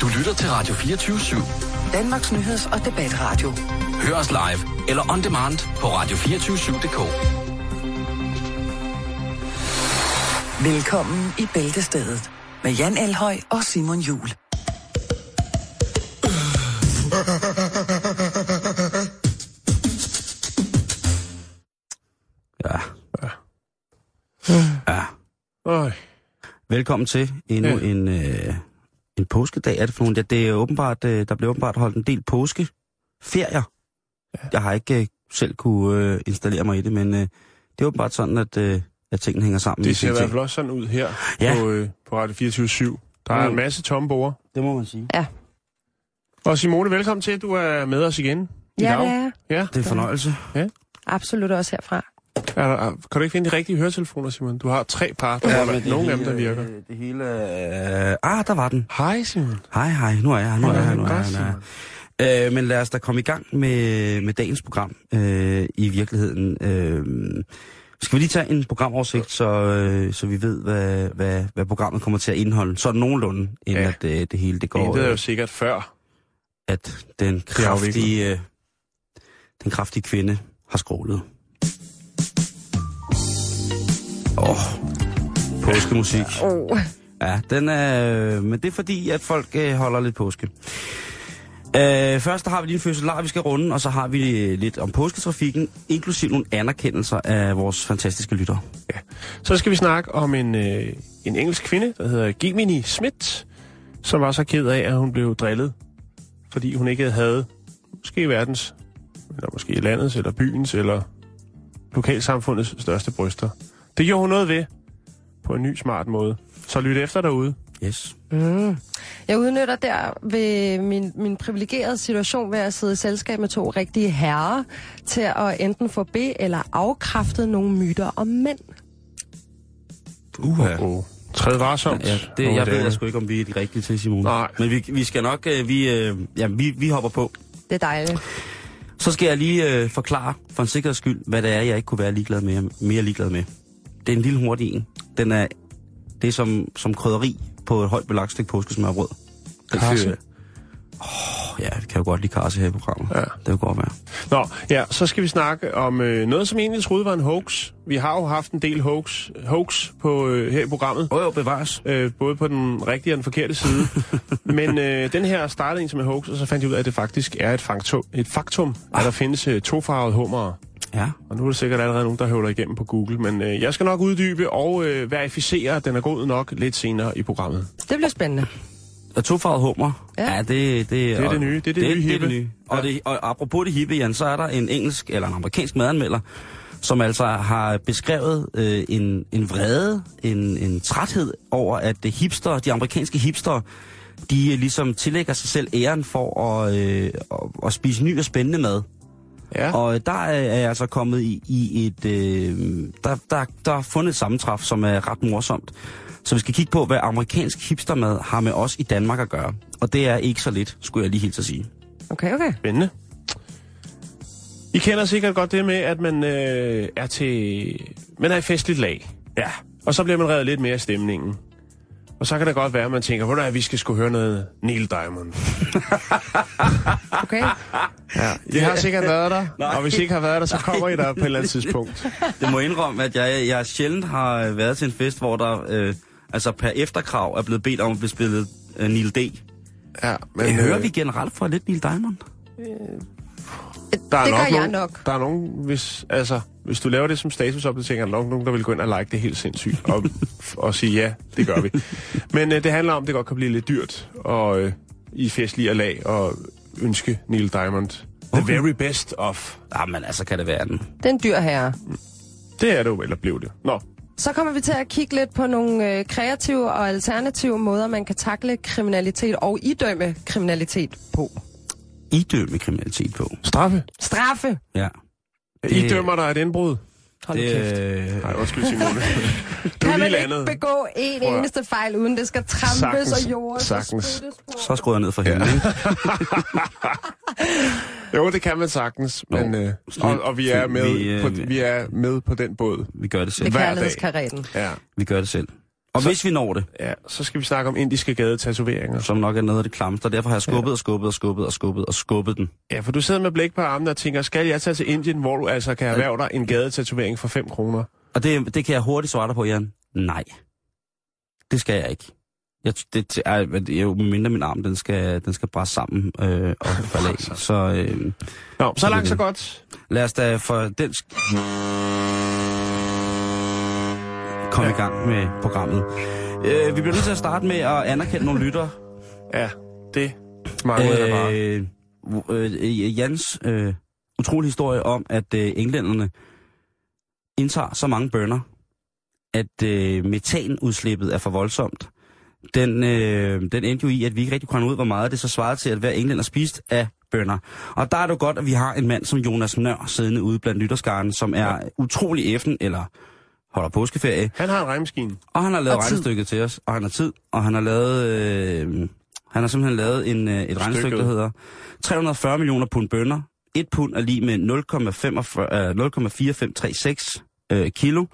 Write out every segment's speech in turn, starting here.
Du lytter til Radio 24 /7. Danmarks nyheds- og debatradio. Hør os live eller on demand på radio247.dk. Velkommen i Bæltestedet med Jan Elhøj og Simon Jul. Ja. Ja. Øj. Velkommen til endnu Ja. ja. en, øh, en påskedag. Er det for nogle? Ja, det er åbenbart, øh, der bliver åbenbart holdt en del påskeferier. Ja. Jeg har ikke øh, selv kunne øh, installere mig i det, men øh, det er åbenbart sådan, at, øh, at tingene hænger sammen. Det ser i hvert fald også sådan ud her Ja. på, øh, på Radio 24 Der er Mm. en masse tomme borde. Det må man sige. Og Simone, velkommen til. Du er med os igen i Ja, dag. det er Ja. Det er en fornøjelse. absolut også herfra. Er der, er, kan du ikke finde de rigtige høretelefoner, Simon? Du har tre par. Der ja, men nogle af dem, der virker. Øh, det hele... Øh, ah, der var den. Hej, Simon. Hej, hej. Nu er jeg her, nu er jeg her, nu er jeg her. Er. Øh, men lad os da komme i gang med, med dagens program øh, i virkeligheden. Øh, skal vi lige tage en programoversigt, så, øh, så vi ved, hvad, hvad, hvad programmet kommer til at indeholde? Så nogenlunde, inden Ja. at øh, det hele det går, Det er jo øh, sikkert før. at den kraftige, øh, den kraftige kvinde har skrålet. Åh, oh, påskemusik. Oh. Ja, den er, men det er fordi, at folk øh, holder lidt påske. Øh, først har vi lige en fødselar, vi skal runde, og så har vi øh, lidt om påsketrafikken, inklusiv nogle anerkendelser af vores fantastiske lyttere. Så skal vi snakke om en, øh, en engelsk kvinde, der hedder Gemini Schmidt, som var så ked af, at hun blev drillet, fordi hun ikke havde måske verdens, eller måske landets, eller byens, eller lokalsamfundets største bryster. Det gjorde hun noget ved på en ny smart måde. Så lyt efter derude. Yes. Mm. Jeg udnytter der ved min, min privilegerede situation ved at sidde i selskab med to rigtige herrer til at enten få be- eller afkræftet nogle myter om mænd. Uha. Og træd varsomt. Ja, det, unge jeg ved jeg sgu ikke, om vi er de rigtige til, Simone. Nej. Men vi, vi skal nok, øh, vi, øh, ja, vi, vi hopper på. Det er dejligt. Så skal jeg lige øh, forklare for en sikkerheds skyld, hvad det er, jeg ikke kunne være ligeglad med, mere ligeglad med. Det er en lille hurtig en. Den er, det er som, som krydderi på et højt belagt stykke påskesmørbrød. Karse? Åh, ja, det kan jo godt lide karse her i programmet. Ja. Det vil godt være. Nå, ja, så skal vi snakke om øh, noget, som egentlig troede var en hoax. Vi har jo haft en del hoax, hoax på, øh, her i programmet. Åh jo, bevares. Øh, både på den rigtige og den forkerte side. Men øh, den her startede en som en hoax, og så fandt jeg ud af, at det faktisk er et faktum, et faktum at der findes øh, tofarvede hummer. Ja. Og nu er der sikkert allerede nogen, der høvler igennem på Google. Men øh, jeg skal nok uddybe og øh, verificere, at den er god nok lidt senere i programmet. Det bliver spændende. Og tofarvet hummer. Ja. Ja, det, det, Det er det nye. Det er det nye det, er hippe. det nye. Og, Ja. det, og apropos det hippe, Jan, så er der en engelsk eller en amerikansk madanmelder, som altså har beskrevet øh, en, en vrede, en, en træthed over, at de hipster, de amerikanske hipster, de øh, ligesom tillægger sig selv æren for at, øh, at, at spise ny og spændende mad. Ja. Og øh, der er jeg altså kommet i, i et... Øh, der, der, der er fundet et sammentræf, som er ret morsomt. Så vi skal kigge på, hvad amerikansk hipstermad har med os i Danmark at gøre. Og det er ikke så lidt, skulle jeg lige helt at sige. Okay, okay. Spændende. I kender sikkert godt det med, at man øh, er til... Man er i festligt lag. Ja. Og så bliver man reddet lidt mere af stemningen. Og så kan det godt være, at man tænker, hvor er vi skal sgu høre noget Neil Diamond. okay. Ja, det har sikkert været der. Nej. Og hvis I ikke har været der, så kommer I der på et eller andet tidspunkt. Det må indrømme, at jeg, jeg sjældent har været til en fest, hvor der øh, altså per efterkrav er blevet bedt om at blive spillet øh, Neil D. Ja, Men, hører øh, vi generelt fra lidt Neil Diamond? Der er det nok gør jeg nogen, nok. Der er nogen, hvis, altså, hvis du laver det som statusopdatering, er der nok nogen, der vil gå ind og like det helt sindssygt. Og, og sige, ja, det gør vi. Men øh, det handler om, at det godt kan blive lidt dyrt. Og øh, i festlige lag og ønske Neil Diamond the Okay. very best of. Jamen altså, kan det være den. Det er en dyr herre. Det er det jo, eller blev det. Nå, Så kommer vi til at kigge lidt på nogle øh, kreative og alternative måder, man kan takle kriminalitet og idømme kriminalitet på. Idømme kriminalitet på. straffe. Straffe! Ja. Det... I dømmer dig et indbrud. Hold det, kæft. øh, Nej, undskyld Simone. du er Kan man landet. ikke begå en Prøv eneste fejl, uden det skal trampes Sagtens. og jordes Sagtens. så skruer jeg ned for hende. Ja. Jo, det kan man sagtens, Jo. men, øh, og, og vi er, med Vi, øh, på, vi er med på den båd. Vi gør det selv. Det er Hver dag. Ja. Vi gør det selv. Og Så- hvis vi når det, Ja, så skal vi snakke om indiske gadetatoveringer. som nok er noget af det klammeste, og derfor har jeg skubbet og skubbet og skubbet og skubbet og skubbet den. Ja, for du sidder med blik på armene og tænker, skal jeg tage til Indien, hvor du altså kan erhverve dig en gadetatovering for 5 kroner? Og det, det kan jeg hurtigt svare dig på, Jan. Nej. Det skal jeg ikke. Jeg, det, er, jo mindre min arm, den skal, den skal bræsse sammen øh, og falde af. Så øh, Nå, så det langt så godt. lad os da for den... komme i gang med programmet. Øh, vi bliver nødt til at starte med at anerkende nogle lyttere. Ja, det mangler øh, bare. Øh, øh, Jans øh, utrolig historie om, at øh, englænderne indtager så mange bønder, at øh, metanudslippet er for voldsomt. Den, øh, den endte jo i, at vi ikke rigtig kunne ud, hvor meget det så svarede til, at hver englænder spiste af bønder. Og der er det jo godt, at vi har en mand som Jonas Nør siddende ude blandt lytterskaren, som er utrolig effen, eller holder påskeferie, Han har en regnmaskine. og han har lavet Og tid. regnestykket til os, og han har tid, og han har lavet, øh, han har simpelthen lavet en, øh, et regnestykke, der hedder 340 millioner pund bønder. Et pund er lige med 0,45 øh, 0,4536 øh, kilo.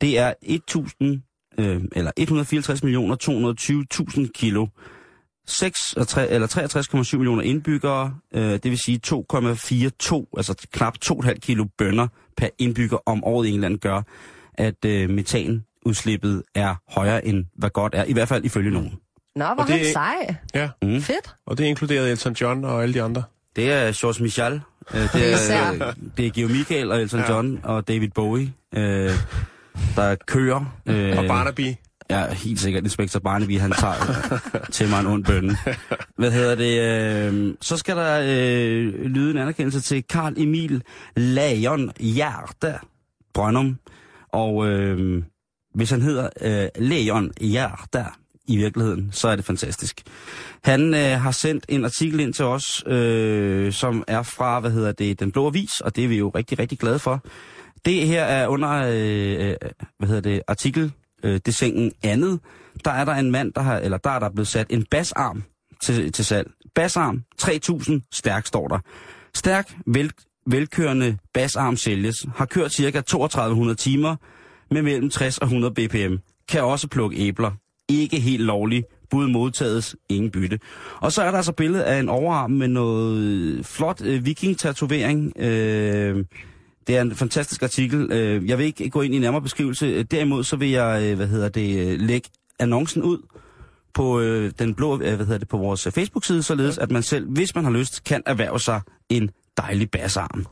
Det er 1000, øh, eller 154 millioner 220.000 kilo. 6, eller 63,7 millioner indbyggere, øh, det vil sige 2,42, altså knap 2,5 kilo bønder per indbygger om året i England gør, at øh, metanudslippet er højere end hvad godt er, i hvert fald ifølge nogen. Nå, hvor Og det han er- sej. Ja, Mm. Fedt. og det inkluderede Elton John og alle de andre. Det er George Michel, øh, det, er, øh, det er Geo Michael og Elton Ja. John og David Bowie, øh, der kører. Øh, Og Barnaby. Ja, helt sikkert. Inspektor Barnaby, han tager til mig en ond bønne. Hvad hedder det? Øh, så skal der øh, lyde en anerkendelse til Karl Emil Lajon Hjerte Brøndum. Og øh, hvis han hedder øh, Leon Hjerte i virkeligheden, så er det fantastisk. Han øh, har sendt en artikel ind til os, øh, som er fra, hvad hedder det, Den Blå Avis, og det er vi jo rigtig, rigtig glade for. Det her er under, øh, øh hvad hedder det, artikel øh, det sengen andet, der er der en mand, der har, eller der er der blevet sat en basarm til, til salg. Basarm, 3000 stærk står der. Stærk, vel, velkørende basarm sælges, har kørt cirka 3200 timer med mellem 60 og 100 bpm. Kan også plukke æbler. Ikke helt lovligt. Bud modtages, ingen bytte. Og så er der altså billede af en overarm med noget flot øh, viking-tatovering. Øh, det er en fantastisk artikel. Øh, Jeg vil ikke gå ind i nærmere beskrivelse. Derimod så vil jeg, øh, hvad hedder det, øh, lægge annoncen ud på øh, den blå, øh, hvad hedder det, på vores øh, Facebook-side, således at man selv, hvis man har lyst, kan erhverve sig en dejlig basarm.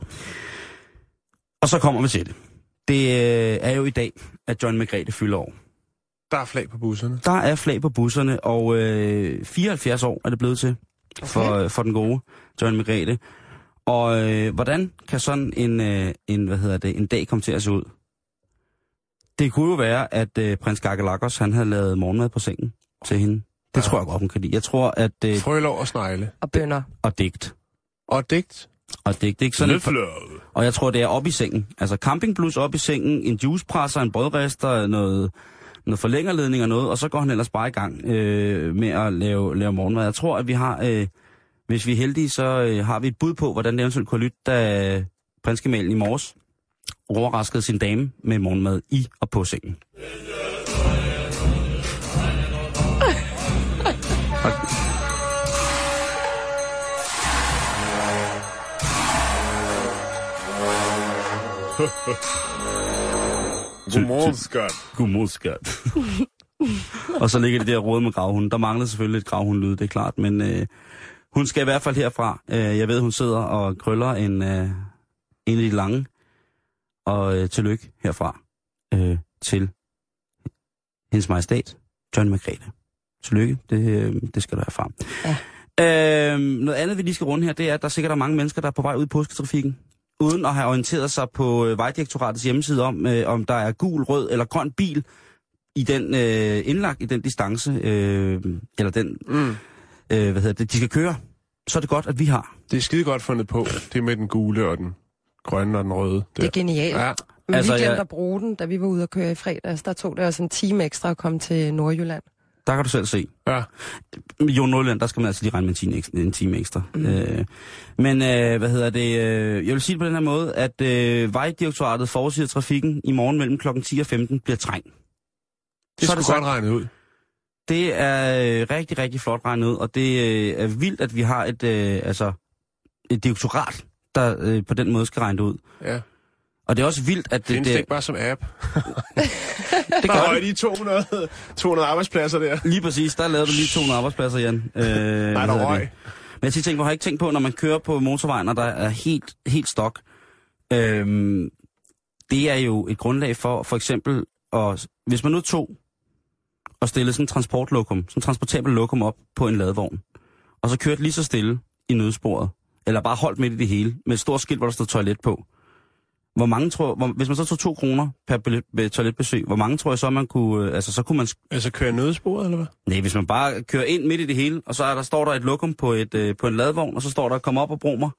Og så kommer vi til det. Det øh, er jo i dag, at John Margrethe fylder år. Der er flag på busserne. Der er flag på busserne, og øh, 74 år er det blevet til for, øh, for den gode John Margrethe. Og øh, hvordan kan sådan en, øh, en, hvad hedder det, en dag komme til at se ud? Det kunne jo være, at øh, prins Gagalakos, han havde lavet morgenmad på sengen til hende. Det Ja. tror jeg godt, hun kan lide. Jeg tror, at... Øh, Frølov og snegle. Og bønder. og digt. Og digt. Og digt, det er ikke sådan... et-. Og jeg tror, det er op i sengen. Altså campingblus op i sengen, en juicepresser, en brødrester, noget, noget forlængerledning og noget, og så går han ellers bare i gang øh, med at lave, lave morgenmad. Jeg tror, at vi har, øh, hvis vi er heldige, så øh, har vi et bud på, hvordan det eventuelt kunne lytte, da prinsgemalen i morges overraskede sin dame med morgenmad i og på sengen. Godmorgen, skat. Godmorgen, skat. og så ligger det der råd med gravhunden. Der mangler selvfølgelig et gravhundlyd, det er klart, men øh, hun skal i hvert fald herfra. Øh, jeg ved, hun sidder og krøller en, øh, en af de lange. Og øh, tillykke herfra øh, til hendes majestæt, John Margrethe. Tillykke, det, øh, det skal du herfra. Ja. Øh, noget andet, vi lige skal runde her, det er, at der sikkert er mange mennesker, der er på vej ud i påsketrafikken uden at have orienteret sig på øh, Vejdirektoratets hjemmeside om, øh, om der er gul, rød eller grøn bil i den øh, indlagt i den distance, øh, eller den, Mm. øh, hvad hedder det, de skal køre, så er det godt, at vi har. Det er skide godt fundet på. Det med den gule og den grønne og den røde. Det er genialt. Ja. Men Altså, vi glemte jeg- at bruge den, da vi var ude at køre i fredags. Der tog det også en time ekstra at komme til Nordjylland. Der kan du selv se. Ja. Jo Nordland, der skal man altså lige regne med en time ekstra. En time ekstra. Mm. Øh, men øh, hvad hedder det? Øh, jeg vil sige det på den her måde, at øh, Vejdirektoratet forudsiger, trafikken i morgen mellem kl. 10 og 15 bliver trængt. Det så er det godt regnet ud. Det er øh, rigtig, rigtig flot regnet ud, og det øh, er vildt, at vi har et, øh, altså, et direktorat, der øh, på den måde skal regne det ud. Ja. Og det er også vildt, at det, Findes det det, ikke bare som app? det gør er det. de 200, 200 arbejdspladser der. Lige præcis, der lavede du lige 200 arbejdspladser, Jan. Øh, Nej, der røg. det? Men jeg tænker, hvor har ikke tænkt på, når man kører på motorvejen, og der er helt, helt stok. Øhm, det er jo et grundlag for, for eksempel, at, hvis man nu tog og stillede sådan en transportlokum, sådan en transportabel lokum op på en ladevogn, og så kørte lige så stille i nødsporet, eller bare holdt midt i det hele, med et stort skilt, hvor der stod toilet på. Hvor mange tror, hvor, hvis man så tog to kroner per toiletbesøg, hvor mange tror jeg så, man kunne, øh, altså så kunne man Altså køre nødsporet, eller hvad? Nej, hvis man bare kører ind midt i det hele, og så er der, står der et lokum på, et, øh, på en ladvogn, og så står der, kom op og brug mig.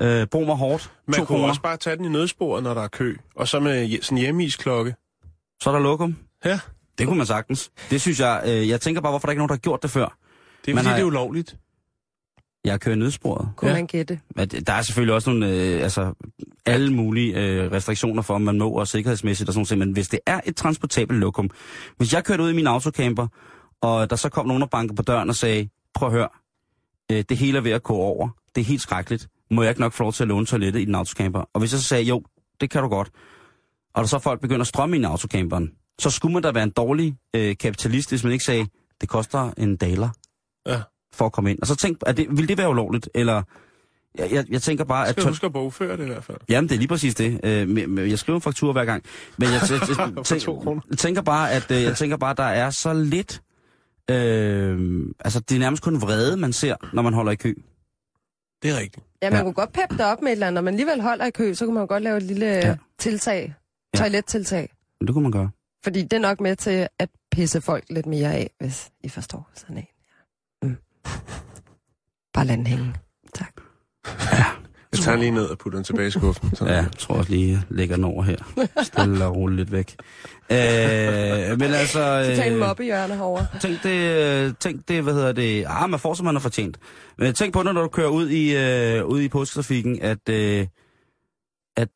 Øh, brug mig hårdt. Man kunne kroner. også bare tage den i nødsporet, når der er kø. Og så med sådan en hjemmeisklokke. Så er der lokum. Ja. Det kunne man sagtens. Det synes jeg, øh, jeg tænker bare, hvorfor der ikke er nogen, der har gjort det før. Det er Man fordi, har- det er ulovligt. Jeg kører nødsporet. Kunne Ja. man gætte. Men det- der er selvfølgelig også nogle, øh, altså, alle mulige øh, restriktioner for, om man må og sikkerhedsmæssigt og sådan noget. Men hvis det er et transportabelt lokum, hvis jeg kørte ud i min autocamper, og der så kom nogen og bankede på døren og sagde, prøv at høre, øh, det hele er ved at gå over, det er helt skrækkeligt, må jeg ikke nok få lov til at låne toilettet i den autocamper? Og hvis jeg så sagde, jo, det kan du godt, og der så folk begynder at strømme ind i autocamperen, så skulle man da være en dårlig øh, kapitalist, hvis man ikke sagde, det koster en daler. For at komme ind. Og så tænk, er det, vil det være ulovligt? Eller, jeg, jeg, jeg tænker bare, at... skal to- huske at bogføre det i hvert fald. Jamen, det er lige præcis det. Øh, jeg skriver en faktur hver gang. Men jeg, jeg, jeg, jeg tænker bare, at øh, jeg tænker bare, at der er så lidt... Øh, altså, det er nærmest kun vrede, man ser, når man holder i kø. Det er rigtigt. Ja, man Ja. kunne godt peppe det op med et eller andet. Når man alligevel holder i kø, så kunne man godt lave et lille Ja. ja. tiltag. Ja. Toilettiltag. Det kunne man gøre. Fordi det er nok med til at pisse folk lidt mere af, hvis I forstår sådan en. Ja. Bare lad den hænge. Tak. Jeg tager lige ned og putter den tilbage i skuffen. Sådan. Ja, jeg tror også lige, jeg lægger den over her. Stille og roligt lidt væk. Øh, men altså... Så tag en Øh, mobbehjørne herovre. tænk det, øh, tænk det, hvad hedder det? Ah, man får, som man har fortjent. Men tænk på det, når du kører ud i, øh, ud i påsketrafikken, at, øh, at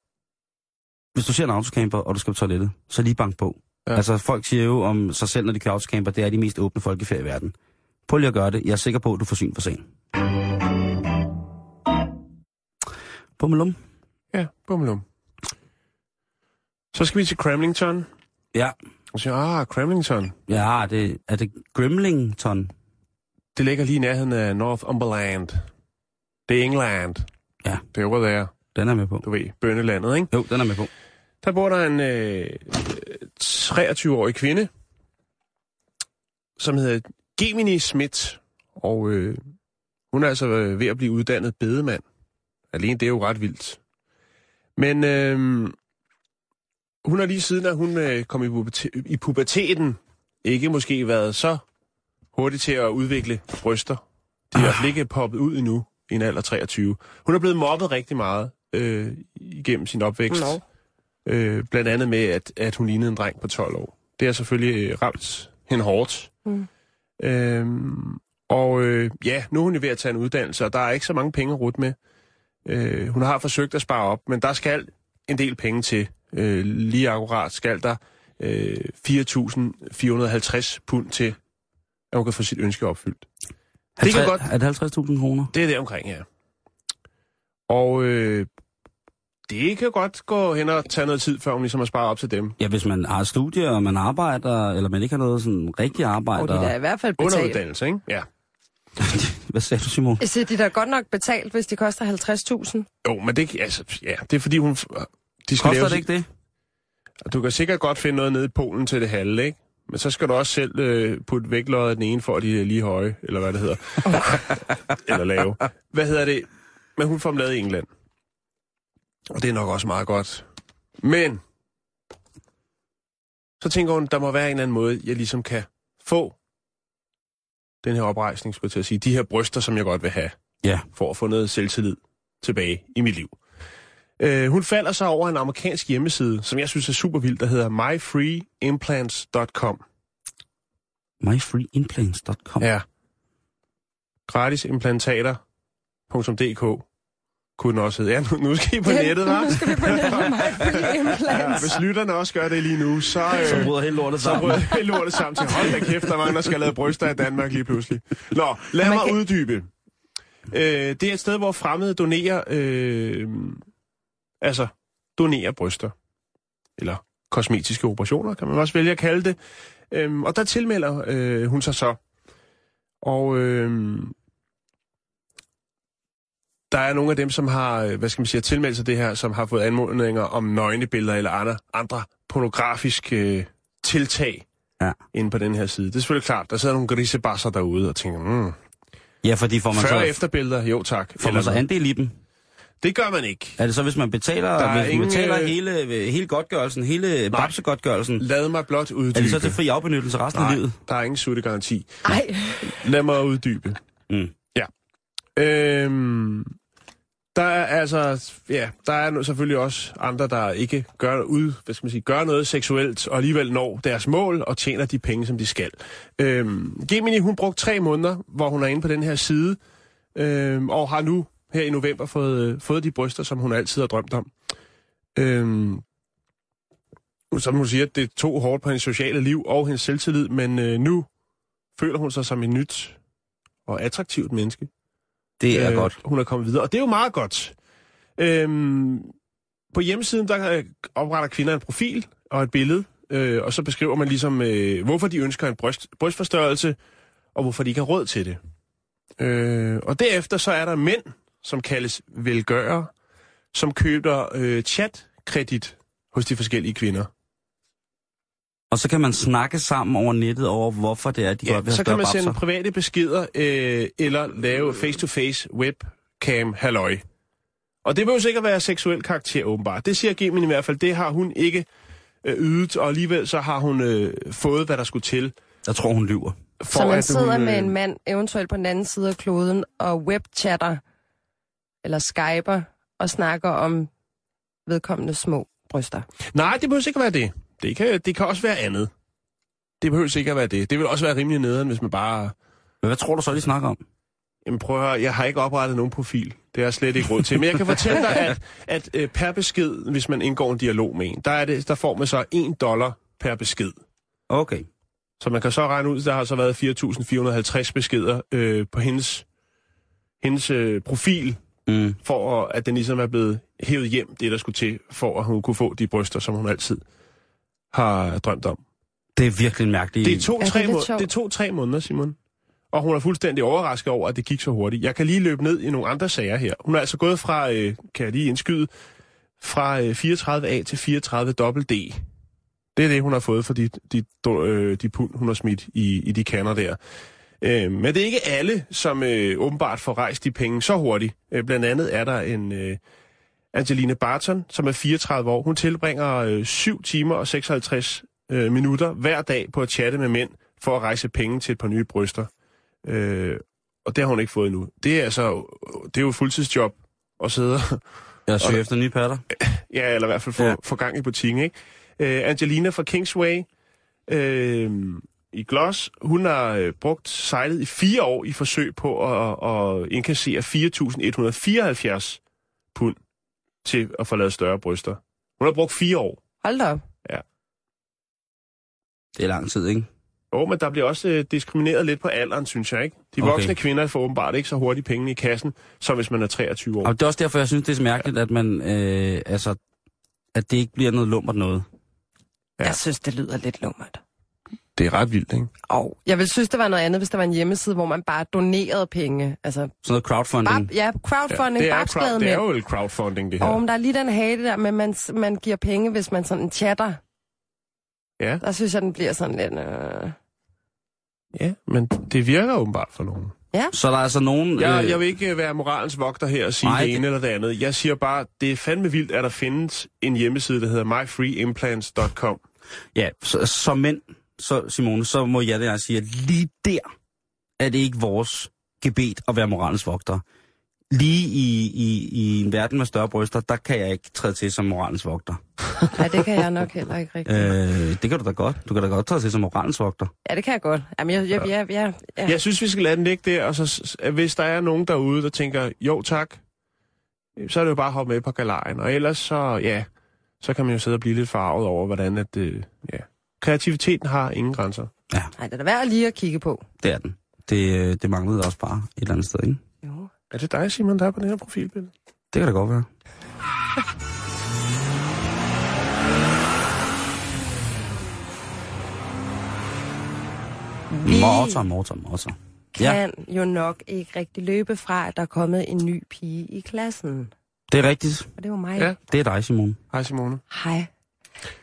hvis du ser en autocamper, og du skal på toilettet, så lige bank på. Ja. Ja. Altså, folk siger jo om sig selv, når de kører autocamper, det er de mest åbne folkefærd i verden. Prøv lige at gøre det. Jeg er sikker på, at du får syn for sagen. Bummelum. Ja, bummelum. Så skal vi til Cramlington. Ja. Og siger, ah, Cramlington. Ja, det, er det Grimlington? Det ligger lige i nærheden af Northumberland. Det er England. Ja. Det er over der, Den er med på. du ved, bønnelandet, ikke? Jo, den er med på. Der bor der en øh, 23-årig kvinde, som hedder Gemini Schmidt. Og øh, hun er altså øh, ved at blive uddannet bedemand. Alene det er jo ret vildt. Men øh, hun har lige siden, at hun øh, kom i, puberte- i puberteten, ikke måske været så hurtig til at udvikle bryster. De er fald ikke poppet ud endnu i en alder af 23. Hun er blevet mobbet rigtig meget øh, igennem sin opvækst. Nå. Øh, blandt andet med, at, at hun lignede en dreng på 12 år. Det har selvfølgelig øh, ramt hende hårdt. Mm. Øhm, og øh, ja, nu er hun ved at tage en uddannelse, og der er ikke så mange penge at med. Øh, hun har forsøgt at spare op, men der skal en del penge til. Øh, lige akkurat skal der øh, 4.450 pund til, at hun kan få sit ønske opfyldt. Det kan godt Er det 50.000 kroner? det er det omkring, ja. Og øh, det kan godt gå hen og tage noget tid, før hun ligesom har sparet op til dem. Ja, hvis man har studier, og man arbejder, eller man ikke har noget sådan rigtig arbejde. Og de der er i hvert fald betalt. uddannelse, ikke? Ja. Hvad sagde du, Simon? Jeg siger, de er da godt nok betalt, hvis de koster 50.000. Jo, men det, altså, ja, det er fordi, hun... De skal Koster lave det ikke det? det? Du kan sikkert godt finde noget nede i Polen til det halve, ikke? Men så skal du også selv øh, putte vægtløjet af den ene, for at de er lige høje, eller hvad det hedder. eller lave. Hvad hedder det? Men hun får dem lavet i England. Og det er nok også meget godt. Men så tænker hun, der må være en eller anden måde, jeg ligesom kan få den her oprejsning, skulle jeg til at sige. De her bryster, som jeg godt vil have, Ja. for at få noget selvtillid tilbage i mit liv. Øh, hun falder så over en amerikansk hjemmeside, som jeg synes er super vild, der hedder myfreeimplants.com. myfreeimplants.com. Ja. Gratisimplantater.dk. kunne den også hedde. Ja, nu, nu skal I på nettet, Nu hva'? skal vi på nettet free Ja, hvis lytterne også gør det lige nu, så... Øh, Så bryder hele lortet så sammen. rød hele lortet sammen til. Hold da kæft, der er mange, der skal lave bryster i Danmark lige pludselig. Nå, lad mig kan- uddybe. Øh, det er et sted, hvor fremmede donerer... Øh, altså, donerer bryster. Eller kosmetiske operationer, kan man også vælge at kalde det. Øhm, og der tilmelder øh, hun sig så. Og øh, der er nogle af dem, som har, øh, hvad skal man sige, tilmeldt sig det her, som har fået anmodninger om nøgnebilleder eller andre, andre pornografiske øh, tiltag Ja. inde på den her side. Det er selvfølgelig klart, der sidder nogle grisebasser derude og tænker, mm, Ja, fordi får man før så, efterbilleder, jo tak. får man så andel i dem? det gør man ikke. Er det så, hvis man betaler, Der er hvis man ingen, betaler øh, hele, hele godtgørelsen, hele babsegodtgørelsen, Lad mig blot uddybe. er det så til fri afbenyttelse resten af Nej, livet? der er ingen suttegaranti. Ej, Lad mig uddybe. Mm. Øhm, der er altså, ja, der er selvfølgelig også andre, der ikke gør, ud, hvad skal man sige, gør noget seksuelt, og alligevel når deres mål og tjener de penge, som de skal. Øhm, Gemini, hun brugte tre måneder, hvor hun er inde på den her side, øhm, og har nu her i november fået, øh, fået de bryster, som hun altid har drømt om. Øhm, som hun siger, det tog hårdt på hendes sociale liv og hendes selvtillid, men øh, nu føler hun sig som et nyt og attraktivt menneske. Det er Øh, godt. Hun er kommet videre, og det er jo meget godt. Øhm, på hjemmesiden, der øh, opretter kvinder en profil og et billede, øh, og så beskriver man ligesom, øh, hvorfor de ønsker en bryst, brystforstørrelse, og hvorfor de ikke har råd til det. Øh, og derefter så er der mænd, som kaldes velgørere, som køber øh, chatkredit hos de forskellige kvinder. Og så kan man snakke sammen over nettet over, hvorfor det er, de Ja, godt vil have så kan man sende babser. private beskeder, øh, eller lave face-to-face webcam halløj. Og det vil jo sikkert være seksuel karakter, åbenbart. Det siger Gemini i hvert fald. Det har hun ikke øh, ydet, og alligevel så har hun øh, fået, hvad der skulle til. Jeg tror, hun lyver. For så man at sidder hun, med en mand, eventuelt på den anden side af kloden, og webchatter, eller skyper, og snakker om vedkommende små bryster. Nej, det behøver ikke at være det. Det kan, det kan også være andet. Det behøver ikke at være det. Det vil også være rimelig nederen, hvis man bare... Men hvad tror du så, de snakker om? Jamen prøv at høre, jeg har ikke oprettet nogen profil. Det har jeg slet ikke råd til. Men jeg kan fortælle dig, at, at øh, per besked, hvis man indgår en dialog med en, der, er det, der får man så 1 dollar per besked. Okay. Så man kan så regne ud, der har så været 4.450 beskeder øh, på hendes, hendes øh, profil, Mm. for at, at den ligesom er blevet hævet hjem, det der skulle til, for at hun kunne få de bryster, som hun altid har drømt om. Det er virkelig en mærkelig... Det Er det tre, lidt må- det tog tre måneder, Simon. Og hun er fuldstændig overrasket over, at det gik så hurtigt. Jeg kan lige løbe ned i nogle andre sager her. Hun er altså gået fra, øh, kan jeg lige indskyde, fra øh, 34A til 34 D. Det er det, hun har fået for de, de, øh, de pund, hun har smidt i, i de kander der. Øh, men det er ikke alle, som øh, åbenbart får rejst de penge så hurtigt. Øh, blandt andet er der en øh, Angelina Barton, som er 34 år. Hun tilbringer øh, 7 timer og 56 øh, minutter hver dag på at chatte med mænd for at rejse penge til et par nye bryster. Øh, og det har hun ikke fået endnu. Det er altså, det er jo et fuldtidsjob at sidde og Jeg søger efter nye patter. Ja, eller i hvert fald få, Ja. få gang i butikken, ikke? Øh, Angelina fra Kingsway øh, i Gloss, hun har øh, brugt sejlet i fire år i forsøg på at, at indkassere 4.174 pund til at få lavet større bryster. Hun har brugt fire år. Hold da op. Det er lang tid, ikke? Jo, men der bliver også øh, diskrimineret lidt på alderen, synes jeg, ikke? De Okay. voksne kvinder får åbenbart ikke så hurtigt penge i kassen, som hvis man er 23 år. Og det er også derfor, jeg synes, det er så mærkeligt, at man... Øh, altså, at det ikke bliver noget lummert noget. Ja. Jeg synes, det lyder lidt lummert. Det er ret vildt, ikke? Og jeg vil synes, det var noget andet, hvis der var en hjemmeside, hvor man bare donerede penge. Altså, Sådan noget crowdfunding. bare, ja, crowdfunding, det, ja, er babsglade crowd, det er jo crowdfunding, det her. Og om der er lige den hate der med, at man, man giver penge, hvis man sådan chatter. Ja. Der synes jeg, den bliver sådan lidt... Øh... Ja, men det virker åbenbart for nogen. Så der er altså nogen... Jeg, øh, jeg vil ikke øh, være moralens vogter her og sige Nej, det det- ene eller det andet. Jeg siger bare, det er fandme vildt, at der findes en hjemmeside, der hedder myfreeimplants.com. Ja, så, som mænd, så Simone, så må jeg det sige, at lige der er det ikke vores gebet at være moralens vogter. Lige i, i, i en verden med større bryster, der kan jeg ikke træde til som moralens vogter. Nej, det kan jeg nok heller ikke rigtig. Øh, det kan du da godt. Du kan da godt træde til som moralens vogter. Ja, det kan jeg godt. Jamen, jeg, jeg, jeg, jeg, jeg, Jeg synes, vi skal lade den ligge der, og så hvis der er nogen derude, der tænker, jo tak, så er det jo bare at hoppe med på galejen. Og ellers så, ja, så kan man jo sidde og blive lidt farvet over, hvordan at, øh, ja, kreativiteten har ingen grænser. Nej, det er da værd lige at kigge på. Det er den. Det, øh, det manglede også bare et eller andet sted, ikke? Jo. Er det dig, Simon, der er på det her profilbillede? Det kan da godt være. Vi Morter, morter, morter. Ja, kan jo nok ikke rigtig løbe fra, at der er kommet en ny pige i klassen. det er rigtigt. Og det er jo mig. Ja. Det er dig, Simone. Hej, Simone. Hej.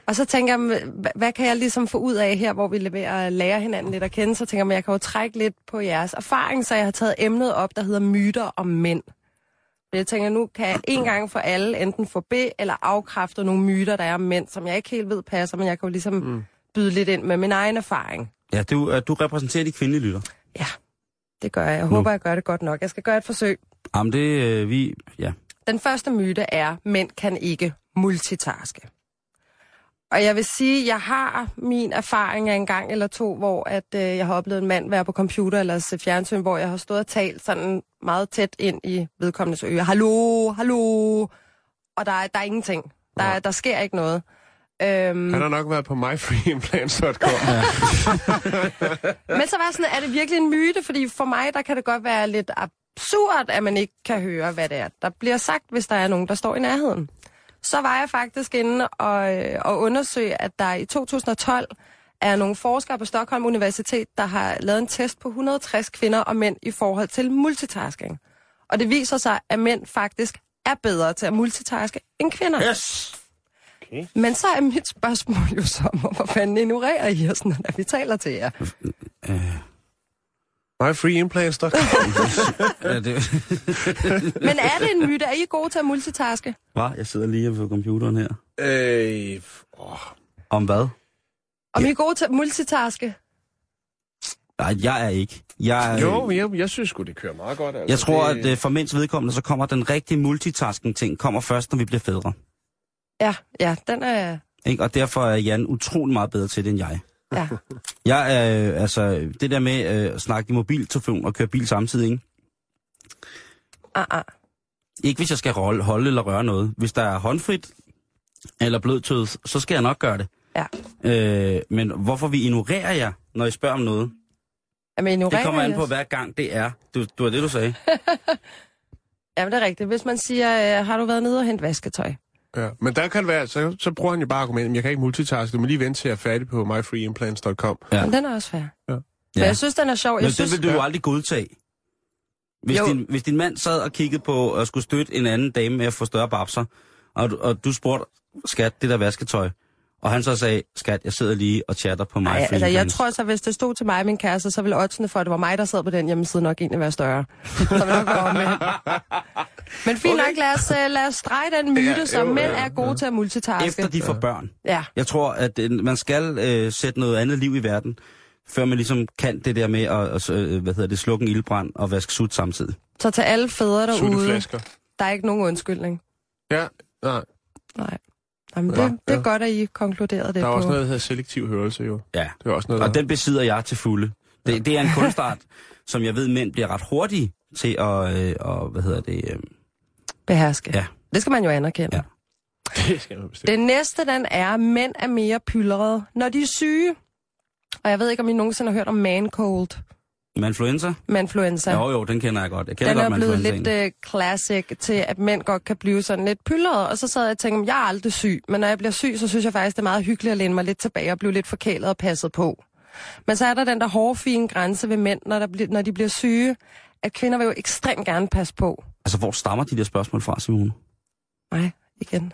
Og så tænker jeg, hva- hvad kan jeg ligesom få ud af her, hvor vi leverer lære hinanden lidt at kende? Så tænker jeg, jeg kan jo trække lidt på jeres erfaring, så jeg har taget emnet op, der hedder myter om mænd. Så jeg tænker, nu kan jeg en gang for alle enten få be- eller afkræfte nogle myter, der er om mænd, som jeg ikke helt ved passer, men jeg kan jo ligesom mm. byde lidt ind med min egen erfaring. Ja, du, øh, du repræsenterer de kvindelige lytter. Ja, det gør jeg. Jeg håber, jeg gør det godt nok. Jeg skal gøre et forsøg. Jamen, det øh, vi... Ja. Den første myte er, mænd kan ikke multitaske. Og jeg vil sige, jeg har min erfaring af en gang eller to, hvor at, øh, jeg har oplevet en mand være på computer eller se fjernsyn, hvor jeg har stået og talt sådan meget tæt ind i vedkommendes øre. Hallo, hallo. Og der er, der er ingenting. Der, er, der sker ikke noget. Øhm, Han har nok været på myfreeimplants.com. Men så var sådan, er det virkelig en myte? Fordi for mig, der kan det godt være lidt absurd, at man ikke kan høre, hvad det er, der bliver sagt, hvis der er nogen, der står i nærheden. Så var jeg faktisk inde og, øh, og undersøge, at der i 2012 er nogle forskere på Stockholm Universitet, der har lavet en test på 160 kvinder og mænd i forhold til multitasking. Og det viser sig, at mænd faktisk er bedre til at multitaske end kvinder. Yes! Okay. Men så er mit spørgsmål jo så, hvorfor fanden ignorerer I os, når vi taler til jer? Øh, Myfreeimplants.com. er det... Men er det en myte? Er I gode til at multitaske? Hva? Jeg sidder lige på computeren her. øh, åh, Om hvad? Om I er gode til at multitaske? Nej, jeg er ikke. Jeg, er, jo, jeg, jeg synes sgu, det kører meget godt. Altså. jeg tror, det, at øh, for mænds vedkommende, så kommer den rigtige multitasking-ting kommer først, når vi bliver fædre. Ja, ja, den er... Ikke? Og derfor er Jan utrolig meget bedre til det, end jeg. Ja. Jeg er, øh, altså, det der med øh, at snakke i mobiltelefon og køre bil samtidig, ikke? Ah, ah. Ikke hvis jeg skal holde, holde eller røre noget. Hvis der er håndfrit eller blødtød, så skal jeg nok gøre det. Ja. Øh, men hvorfor vi ignorerer jer, når I spørger om noget, Jamen, det kommer an på, hver gang det er. Du, du var det, du sagde. Jamen, det er rigtigt. Hvis man siger, øh, har du været nede og hente vasketøj? Ja, men der kan være, så, så bruger han jo bare argumentet, jeg kan ikke multitaske, du må lige vente til jeg er færdig på myfreeimplants.com. Ja. Men den er også fair. Ja. Men jeg synes, den er sjov. Jeg Men synes, det vil du jo aldrig godtage. Hvis Jo. din, hvis din mand sad og kiggede på at skulle støtte en anden dame med at få større babser, og, du- og du spurgte, skat, det der vasketøj, og han så sagde, skat, jeg sidder lige og chatter på mig. Ej, altså, jeg tror så, hvis det stod til mig og min kæreste, så ville oddsene for, at det var mig, der sad på den hjemmeside, nok egentlig være større. så ville nok være. Men fint nok, lad os, uh, lad os strege den myte, Ja, som jo, mænd ja, er gode til at multitaske. Efter de får børn. Ja, Jeg tror, at øh, man skal øh, sætte noget andet liv i verden, før man ligesom kan det der med at, øh, hvad hedder det, slukke en ildbrand og vaske sut samtidig. så til alle fædre derude, der er ikke nogen undskyldning. Ja, nej. Nej. Jamen, Ja, det, det er ja. godt, at I konkluderede det Der er på. også noget, der hedder selektiv hørelse, jo. Ja. Det er også noget, Og der... den besidder jeg til fulde. Det, det er en kunstart, som jeg ved, mænd bliver ret hurtige til at, øh, og, hvad hedder det, øh, Beherske. Ja. Det skal man jo anerkende. Ja. det skal man bestemt. Den næste, den er, at mænd er mere pyldrede, når de er syge. Og jeg ved ikke, om I nogensinde har hørt om man cold, manfluenza. manfluenza. Jo, jo, den kender jeg godt. Jeg kender Den er godt blevet manfluenzaen. lidt uh, classic til, at mænd godt kan blive sådan lidt pyldrede. Og så sad jeg og tænkte, jeg er aldrig syg. Men når jeg bliver syg, så synes jeg faktisk, det er meget hyggeligt at læne mig lidt tilbage og blive lidt forkælet og passet på. Men så er der den der hårde, fine grænse ved mænd, når, der bliver, når de bliver syge, at kvinder vil jo ekstremt gerne passe på. Altså, hvor stammer de der spørgsmål fra, Simone? Nej, igen.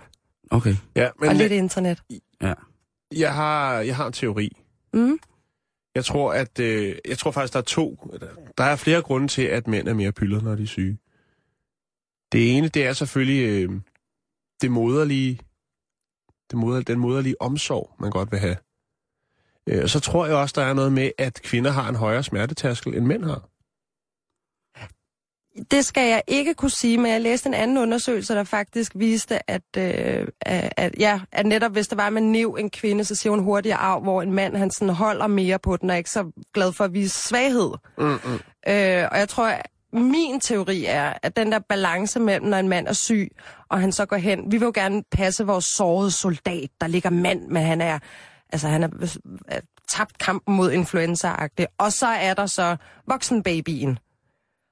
Okay, Ja, Men, og lidt internet. ja. jeg, har, jeg har en teori. Mm. Jeg tror, at øh, jeg tror faktisk, der er to. Der er flere grunde til, at mænd er mere pyldrede, når de er syge. Det ene, det er selvfølgelig øh, det moderlige, det moder, den moderlige omsorg, man godt vil have. Øh, og så tror jeg også, der er noget med, at kvinder har en højere smertetærskel, end mænd har. Det skal jeg ikke kunne sige, men jeg læste en anden undersøgelse, der faktisk viste, at, øh, at, at, ja, at netop hvis der var med niv en kvinde, så siger hun hurtigere af, hvor en mand han sådan holder mere på den, og er ikke så glad for at vise svaghed. Mm-mm. Øh, og jeg tror, min teori er, at den der balance mellem, når en mand er syg, og han så går hen, vi vil jo gerne passe vores sårede soldat, der ligger mand, men han er, altså han er, er tabt kampen mod influenza -agtigt. Og så er der så voksenbabyen,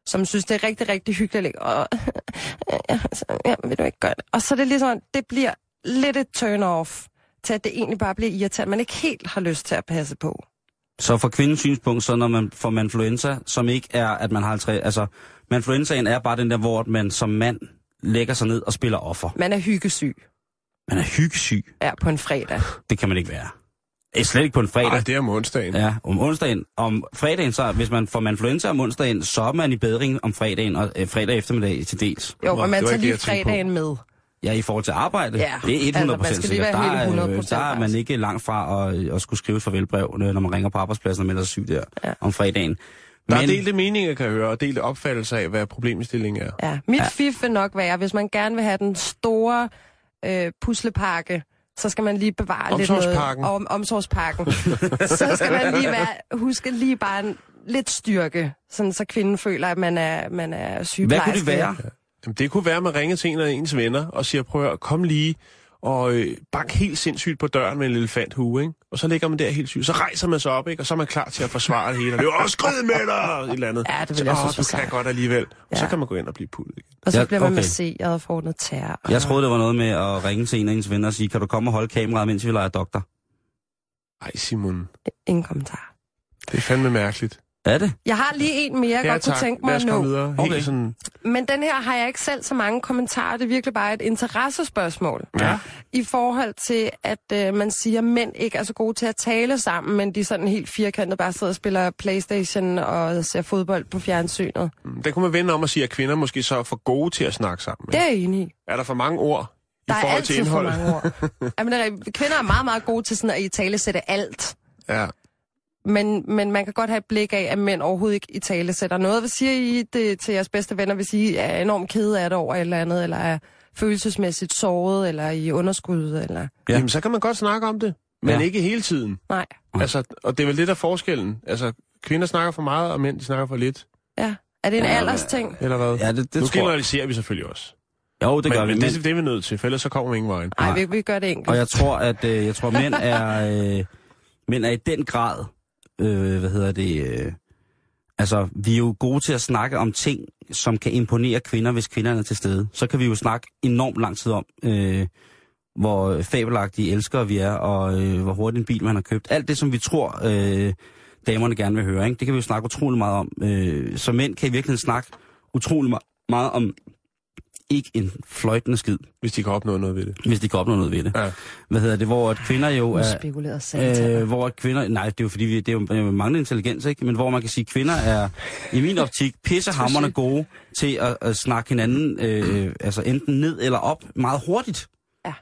som synes, det er rigtig, rigtig hyggeligt. Og, ja, vil du ikke gøre det? Og så er det ligesom, det bliver lidt et turn-off til, at det egentlig bare bliver irriterende, man ikke helt har lyst til at passe på. Så fra kvindens synspunkt, så når man får manfluenza, som ikke er, at man har 50... Altså, manfluenzaen er bare den der, hvor man som mand lægger sig ned og spiller offer. Man er hyggesyg. Man er hyggesyg. Ja, på en fredag. Det kan man ikke være. Det er slet ikke på en fredag. Nej, det er om onsdagen. Ja, om onsdagen. Om fredagen, så hvis man får manfluenza om onsdagen, så er man i bedring om fredagen og øh, fredag eftermiddag til dels. Jo, og man tager lige fredagen med. Ja, i forhold til arbejde. Ja, det er 100% altså, man skal lige sikkert. være Der, helt er, 100% øh, der er man faktisk. ikke langt fra at, at skulle skrive et farvelbrev, øh, når man ringer på arbejdspladsen og melder sig syg der Ja. om fredagen. Der er delte meninger, kan jeg høre, og delte opfattelser af, hvad problemstillingen er. Ja, mit ja. fif vil nok være, hvis man gerne vil have den store øh, puslepakke, så skal man lige bevare lidt noget. Om, omsorgspakken. så skal man lige være, huske lige bare en, lidt styrke, sådan så kvinden føler, at man er, man er Hvad sygeplejerske. kunne det være? Jamen, det kunne være, at man ringer til en af ens venner og siger, prøv at høre, kom lige og øh, bank helt sindssygt på døren med en elefanthue, ikke? Og så ligger man der helt syg. Så rejser man sig op, ikke? Og så er man klar til at forsvare det hele. Og det er skrid med dig! Et eller andet. Ja, det vil så, jeg åh, synes du kan godt alligevel. Og så Ja. kan man gå ind og blive puttet igen. Og så Ja, bliver man okay. masseret og får noget tær. Jeg troede, det var noget med at ringe til en af ens venner og sige, kan du komme og holde kameraet, mens vi leger doktor? Ej, Simon. Ingen kommentar. Det er fandme mærkeligt. Er det? Jeg har lige en mere, jeg ja, godt kunne tak. tænke mig at nå. videre. Okay. Helt sådan... Men den her har jeg ikke selv så mange kommentarer. Det er virkelig bare et interessespørgsmål. Ja. I forhold til, at øh, man siger, at mænd ikke er så gode til at tale sammen, men de er sådan helt firkantet bare sidder og spiller Playstation og ser fodbold på fjernsynet. Mm, Den kunne man vende om og sige, at kvinder måske så er for gode til at snakke sammen. Det ikke? er jeg enig i. Er der for mange ord i Der er forhold til altid for indholdet? mange ord. Jamen, det er, kvinder er meget, meget gode til sådan at i tale sætte alt. Ja. Men, men man kan godt have et blik af, at mænd overhovedet ikke i tale sætter noget. Hvad siger I det til jeres bedste venner, hvis I er enormt kede af det over et eller andet, eller er følelsesmæssigt såret, eller i underskud, eller... Ja. ja. Jamen, så kan man godt snakke om det, men Ja. ikke hele tiden. Nej. Altså, og det er vel det, der er forskellen. Altså, kvinder snakker for meget, og mænd de snakker for lidt. Ja. Er det en Ja, aldersting? Eller hvad? Ja, det, det nu tror generaliserer vi selvfølgelig også. Jo, det gør men, vi. men Men, det, det er vi nødt til, for ellers så kommer vi ingen vejen. Nej, vi, vi gør det enkelt. og jeg tror, at øh, jeg tror, mænd er, øh, mænd er i den grad, øh, hvad hedder det, øh, altså, vi er jo gode til at snakke om ting, som kan imponere kvinder, hvis kvinderne er til stede. Så kan vi jo snakke enormt lang tid om, øh, hvor fabelagtige elskere vi er, og øh, hvor hurtigt en bil man har købt. Alt det, som vi tror, øh, damerne gerne vil høre, ikke? det kan vi jo snakke utrolig meget om. Øh, så mænd kan i virkeligheden snakke utrolig meget om ikke en fløjtende skid, Hvis de kan opnå noget ved det. hvis de kan opnå noget ved det. Ja. Hvad hedder det, hvor at kvinder jo er... Øh, hvor at kvinder, nej, det er jo fordi, vi, det er jo, manglende intelligens, ikke? Men hvor man kan sige, at kvinder er, i min optik, pissehammerende gode til at, at snakke hinanden, øh, altså enten ned eller op, meget hurtigt. Ja.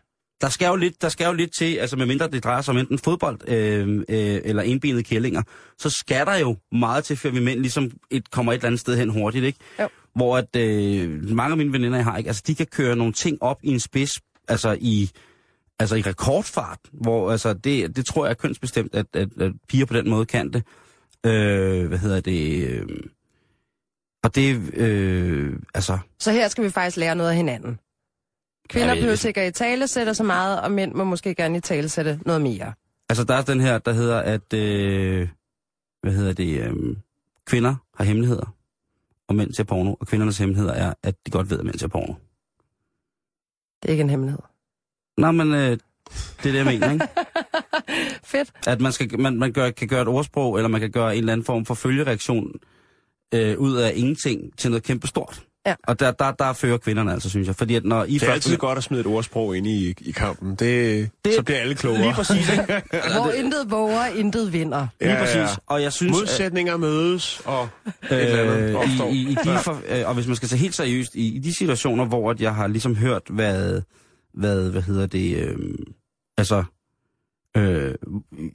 Der skal, jo lidt, der skal jo lidt til, altså medmindre det drejer sig om enten fodbold øh, øh, eller enbenede kællinger, så skal der jo meget til, før vi mænd ligesom et, kommer et eller andet sted hen hurtigt, ikke? Jo. Hvor at, øh, mange af mine veninder, jeg har, ikke? Altså, de kan køre nogle ting op i en spids, altså i, altså i rekordfart, hvor altså det, det tror jeg er kønsbestemt, at, at, at piger på den måde kan det. Øh, hvad hedder det? Øh, og det, øh, altså, Så her skal vi faktisk lære noget af hinanden. Kvinder behøver sikkert i tale sætte så meget, og mænd må måske gerne i tale sætte noget mere. altså der er den her, der hedder, at, øh, hvad hedder det, øh, kvinder har hemmeligheder, og mænd ser porno, og kvindernes hemmeligheder er, at de godt ved, at mænd ser porno. Det er ikke en hemmelighed. Nå, men øh, det er det, jeg mener, ikke? Fedt. At man, skal, man, man gør, kan gøre et ordsprog, eller man kan gøre en eller anden form for følgereaktion øh, ud af ingenting til noget kæmpe stort. Ja. Og der, der, der fører kvinderne altså, synes jeg. Fordi at når I Det er først... altid godt at smide et ordsprog ind i, i kampen. Det, Det- så bliver alle klogere. Lige præcis, ikke? Hvor intet våger, intet vinder. Lige Ja, præcis. ja. Og jeg synes... Modsætninger mødes, og et eller andet Øh, opstår. i, i, i de for, øh, og hvis man skal tage helt seriøst, i, i de situationer, hvor at jeg har ligesom hørt, hvad, hvad, hvad hedder det, øh, altså, øh,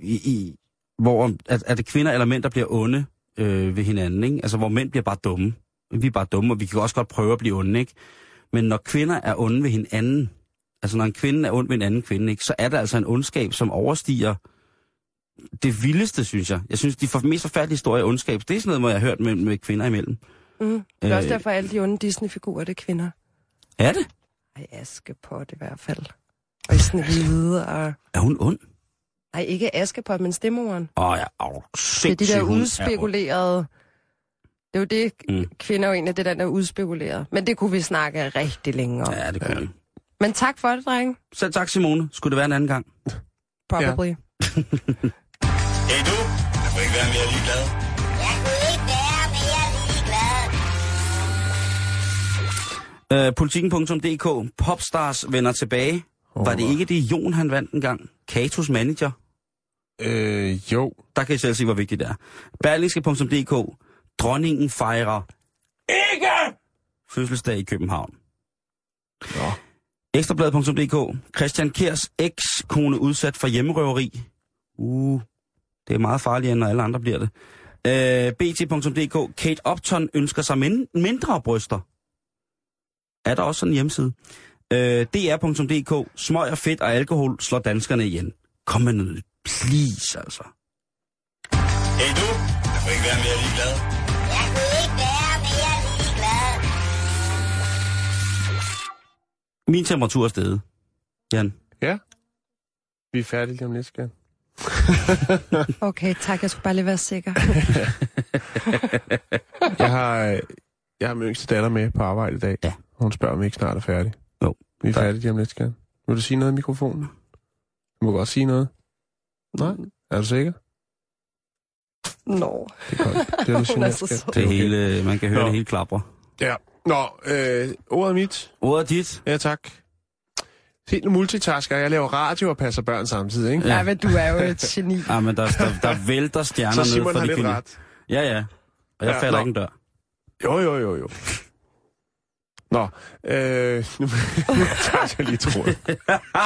i, i, hvor at, er det kvinder eller mænd, der bliver onde øh, ved hinanden, ikke? Altså, hvor mænd bliver bare dumme. Vi er bare dumme, og vi kan også godt prøve at blive onde, ikke? Men når kvinder er onde ved hinanden, altså når en kvinde er ond ved en anden kvinde, ikke, så er der altså en ondskab, som overstiger det vildeste, synes jeg. Jeg synes, de for, mest forfærdelige historier af ondskab, det er sådan noget, jeg har hørt med, med kvinder imellem. Mm. Det er også Øh. derfor, at alle de onde Disney-figurer, det er kvinder. Er det? Ej, Askepot i hvert fald. Og Snehvide, og... Er hun ond? Nej, ikke Askepot, men stemmoren. Åh oh, ja, oh, Det er de der udspekulerede... Det er jo det, Mm. kvinder er jo egentlig det, der er udspekuleret. Men det kunne vi snakke rigtig længe om. Ja. Det kunne ja. Men tak for det, drenge. Selv tak, Simone. Skulle det være en anden gang? Probably. Ja. Hey du, jeg kunne ikke være mere ligeglad. Øh, Politikken.dk. Popstars vender tilbage. Oh. Var det ikke det, Jon han vandt en gang? Katos manager? Øh, jo. Der kan I selv se, hvor vigtigt det er. Berlingske.dk. Dronningen fejrer ikke fødselsdag i København. Nå. Ekstrabladet.dk. Christian Kers eks-kone udsat for hjemmerøveri. Uh, det er meget farligere, når alle andre bliver det. Øh, BT.dk. Kate Upton ønsker sig min- mindre bryster. Er der også sådan en hjemmeside? Øh, DR.dk. Smøg og fedt og alkohol slår danskerne igen. Kom med noget, please, altså. Hey du, jeg kunne ikke være mere ligeglad. Min temperatur er steget. Jan. Ja. Vi er færdige lige om lidt, skal. Okay, tak. Jeg skulle bare lige være sikker. Jeg har, øh, jeg har min yngste datter med på arbejde i dag. Ja. Hun spørger, om vi ikke snart er færdige. Jo. Vi er færdige lige om lidt, skal. Vil du sige noget i mikrofonen? Du må godt sige noget. Nej? Er du sikker? Nå. Det er godt. Det er du Hun er så sød. Det okay. hele, man kan høre Nå. det hele klapper. Ja. Nå, øh, ordet er mit. Ordet er dit. Ja, tak. Se, nu multitasker jeg. Jeg laver radio og passer børn samtidig, ikke? Ja. Ja, men du er jo et geni. Ja, men der, der, der vælter stjerner Så ned Simon fra har de lidt ret. Ja, ja. Og jeg Ja, falder nå. ikke en dør. Jo, jo, jo, jo. Nå, øh, nu nu tager jeg lige tråden.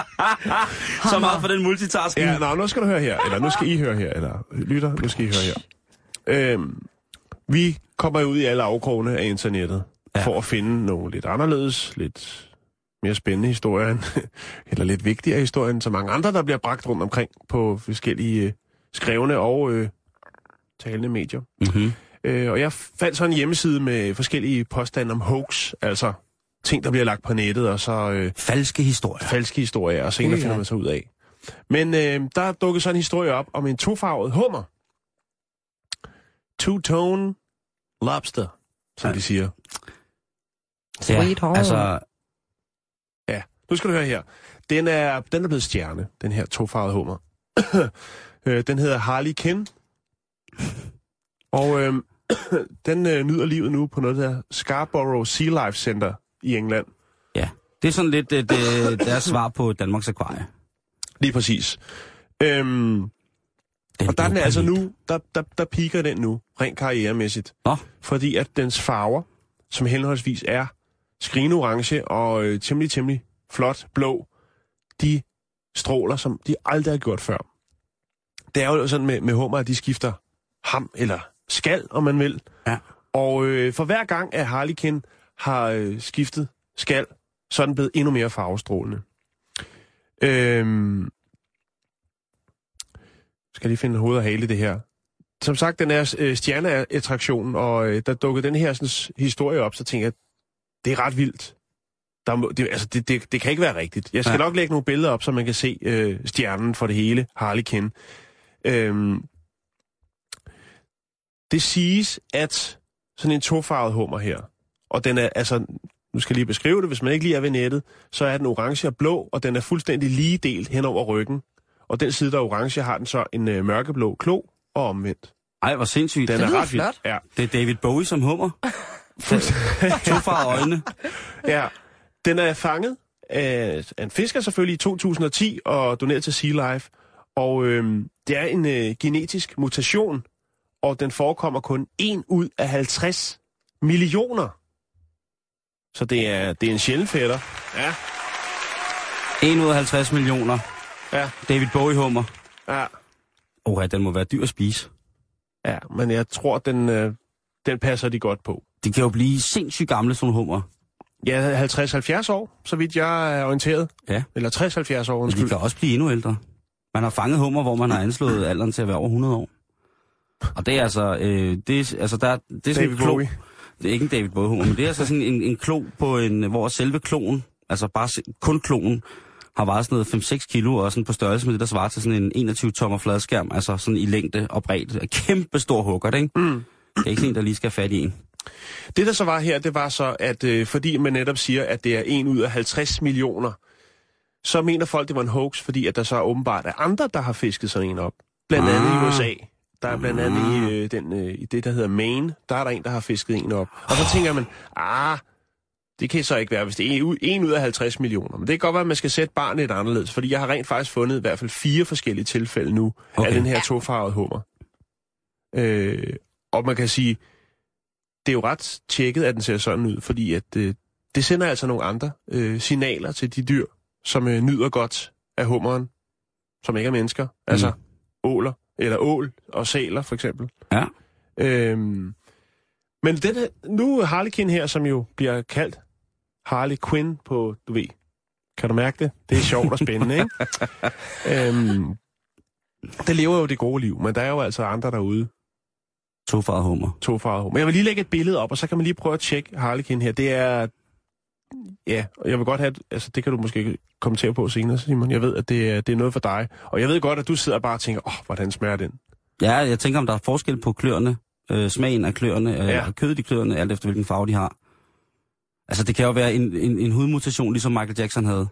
Så meget for den multitasking. Ja, nå, nu skal du høre her, eller nu skal I høre her, eller lytter, nu skal I høre her. Øhm, vi kommer ud i alle afkrogene af internettet, Ja. for at finde nogle lidt anderledes, lidt mere spændende historier, end- eller lidt vigtigere historier end så mange andre, der bliver bragt rundt omkring på forskellige øh, skrevne og øh, talende medier. Mm-hmm. Øh, og jeg fandt så en hjemmeside med forskellige påstande om hoax, altså ting, der bliver lagt på nettet, og så øh, Falske historier. falske historier, og senere Ui, ja. finder man så ud af. Men øh, der dukkede så en historie op om en tofarvet hummer. Two-tone lobster, som ja. de siger. Sweet home. altså, Ja, nu skal du høre her. Den er, den er blevet stjerne, den her tofarvede hummer. Øh, den hedder Harley Kin. Og øh, den øh, nyder livet nu på noget, der Scarborough Sea Life Center i England. ja. Det er sådan lidt det, det, deres svar på Danmarks Akvarie. Lige præcis. Øhm, Den og der er den altså nu, der, der, der piker den nu, rent karrieremæssigt. Nå. Fordi at dens farver, som henholdsvis er skrigende orange og øh, temmelig, temmelig flot blå, de stråler, som de aldrig har gjort før. Det er jo sådan med, med hummer, at de skifter ham eller skal, om man vil. Ja. Og øh, for hver gang, at Harlequin har øh, skiftet skal, så er den blevet endnu mere farvestrålende. Øhm, skal lige finde hoved og hale i det her. Som sagt, den er øh, stjerneattraktionen, og øh, der dukkede den her sådan, historie op, så tænkte jeg, det er ret vildt. Der må, det, altså, det, det, det kan ikke være rigtigt. Jeg skal Ja. nok lægge nogle billeder op, så man kan se øh, stjernen for det hele, Harlequin. Øhm, det siges, at sådan en tofarvet hummer her, og den er, altså, nu skal jeg lige beskrive det, hvis man ikke lige er ved nettet, så er den orange og blå, og den er fuldstændig lige delt hen over ryggen. Og den side, der er orange, har den så en øh, mørkeblå klo, og omvendt. Ej, hvor sindssygt. Den Det er ret vild. flot. Ja. Det er David Bowie som hummer. to farvede øjne. ja. Den er fanget af, af en fisker selvfølgelig i 2010 og doneret til Sea Life. Og øhm, det er en øh, genetisk mutation, og den forekommer kun 1 ud af 50 millioner. Så det er, det er en sjælden fætter. Ja. 1 ud af 50 millioner. Ja. David Bowie hummer. Ja. Åh, ja, den må være dyr at spise. Ja, men jeg tror, den, øh, den passer de godt på. De kan jo blive sindssygt gamle, sådan hummer. Ja, 50-70 år, så vidt jeg er orienteret. Ja. Eller 60-70 år, Men de undskyld. kan også blive endnu ældre. Man har fanget hummer, hvor man har anslået alderen til at være over 100 år. Og det er altså, øh, det er, altså der, er- det er sådan David en klo, Bowie. Det er ikke en David Bowie hummer, men det er altså sådan en, en klo på en, hvor selve kloen, altså bare se- kun kloen, har vejet sådan noget 5-6 kilo, og sådan på størrelse med det, der svarer til sådan en 21 tommer fladskærm, altså sådan i længde og bredde. Kæmpe stor hugger, ikke? Mm. Det er ikke sådan en, der lige skal have fat i en. Det, der så var her, det var så, at øh, fordi man netop siger, at det er en ud af 50 millioner, så mener folk, det var en hoax, fordi at der så åbenbart er andre, der har fisket sådan en op. Blandt andet Ah. i USA. Der er blandt andet i, øh, den, øh, i det, der hedder Maine, der er der en, der har fisket en op. Og så tænker man, ah, det kan så ikke være, hvis det er en ud, af 50 millioner. Men det kan godt være, at man skal sætte barnet lidt anderledes, fordi jeg har rent faktisk fundet i hvert fald fire forskellige tilfælde nu okay. af den her tofarvede hummer. Øh, og man kan sige, det er jo ret tjekket, at den ser sådan ud, fordi at, øh, det sender altså nogle andre øh, signaler til de dyr, som øh, nyder godt af hummeren, som ikke er mennesker. Altså åler, eller ål og sæler for eksempel. Ja. Øhm, men den her, nu Harlequin her, som jo bliver kaldt Harley Quinn på, du ved, kan du mærke det? Det er sjovt og spændende, ikke? øhm, det lever jo det gode liv, men der er jo altså andre derude, Tofaret hummer. tofarvet hår. Men jeg vil lige lægge et billede op, og så kan man lige prøve at tjekke Harlequin her. Det er... Ja, og jeg vil godt have... Altså, det kan du måske kommentere på senere, Simon. Jeg ved, at det er, det er noget for dig. Og jeg ved godt, at du sidder bare og tænker, åh, oh, hvordan smager den? Ja, jeg tænker, om der er forskel på kløerne, øh, smagen af kløerne, øh, ja. kødet i kløerne, alt efter hvilken farve de har. Altså, det kan jo være en, en, en hudmutation, ligesom Michael Jackson havde.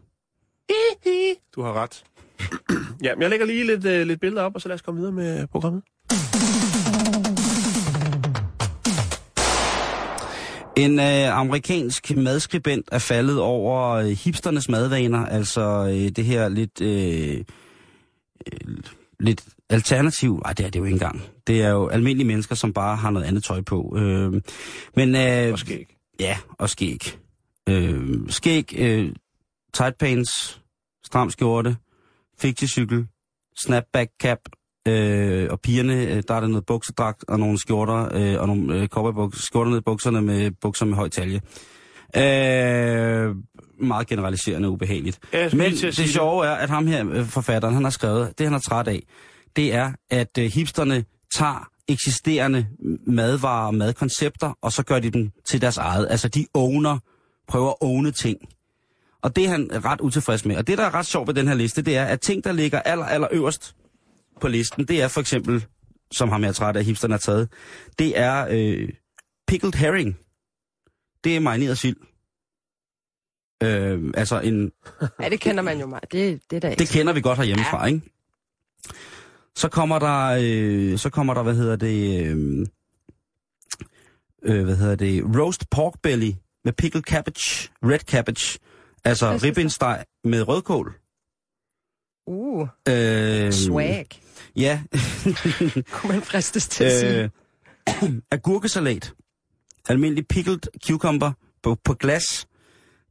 Du har ret. ja, men jeg lægger lige lidt, øh, lidt billeder op, og så lad os komme videre med programmet. En øh, amerikansk madskribent er faldet over øh, hipsternes madvaner, altså øh, det her lidt, øh, øh, lidt alternativ. Nej, det er det jo ikke engang. Det er jo almindelige mennesker, som bare har noget andet tøj på. Øh, men, øh, Og skæg. Ja, og skæg. Øh, skæg, øh, tight pants, stram skjorte, fikticykel, snapback cap, øh, og pigerne, øh, der er der noget buksedragt og nogle skjorter, øh, og nogle øh, cowboybuks, skjorter ned i bukserne med bukser med høj talje. Øh, meget generaliserende og ubehageligt. Men det. sjove er, at ham her, øh, forfatteren, han har skrevet, det han er træt af, det er, at øh, hipsterne tager eksisterende madvarer og madkoncepter, og så gør de dem til deres eget. Altså de owner, prøver at owne ting. Og det er han ret utilfreds med. Og det, der er ret sjovt ved den her liste, det er, at ting, der ligger aller, aller øverst på listen, det er for eksempel, som ham jeg er træt af, hipsterne har taget, det er øh, pickled herring. Det er marineret sild. Øh, altså en, Ja, det kender man jo meget. Det, det er da ikke. det kender vi godt herhjemmefra, ikke? Så kommer der, øh, så kommer der, hvad hedder det, øh, øh, hvad hedder det, roast pork belly med pickled cabbage, red cabbage, altså ribbensteg med rødkål. Uh, Øh, swag. Ja, Kunne man fristes til at sige. øh, agurkesalat, almindelig pickled cucumber på, på glas,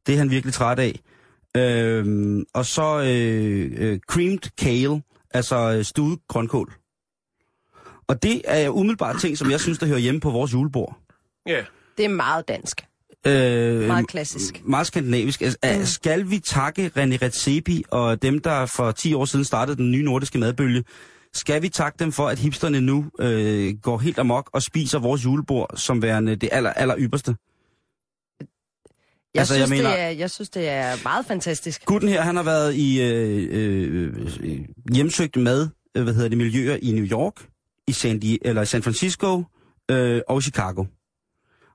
det er han virkelig træt af. Øh, og så øh, øh, creamed kale, altså øh, stuet grønkål. Og det er umiddelbart ting, som jeg synes, der hører hjemme på vores julebord. Ja. Det er meget dansk. Øh, Meget klassisk. Meget skandinavisk. Altså, mm. Skal vi takke René Redzepi og dem, der for 10 år siden startede den nye nordiske madbølge, skal vi takke dem for, at hipsterne nu øh, går helt amok og spiser vores julebord som værende det aller, aller ypperste? Jeg, Altså, altså, jeg synes, mener- det er, jeg synes, det er meget fantastisk. Gutten her, han har været i øh, øh, øh, hjemsøgt mad, øh, hvad hedder det, miljøer i New York, i San, Di- eller San Francisco øh, og Chicago.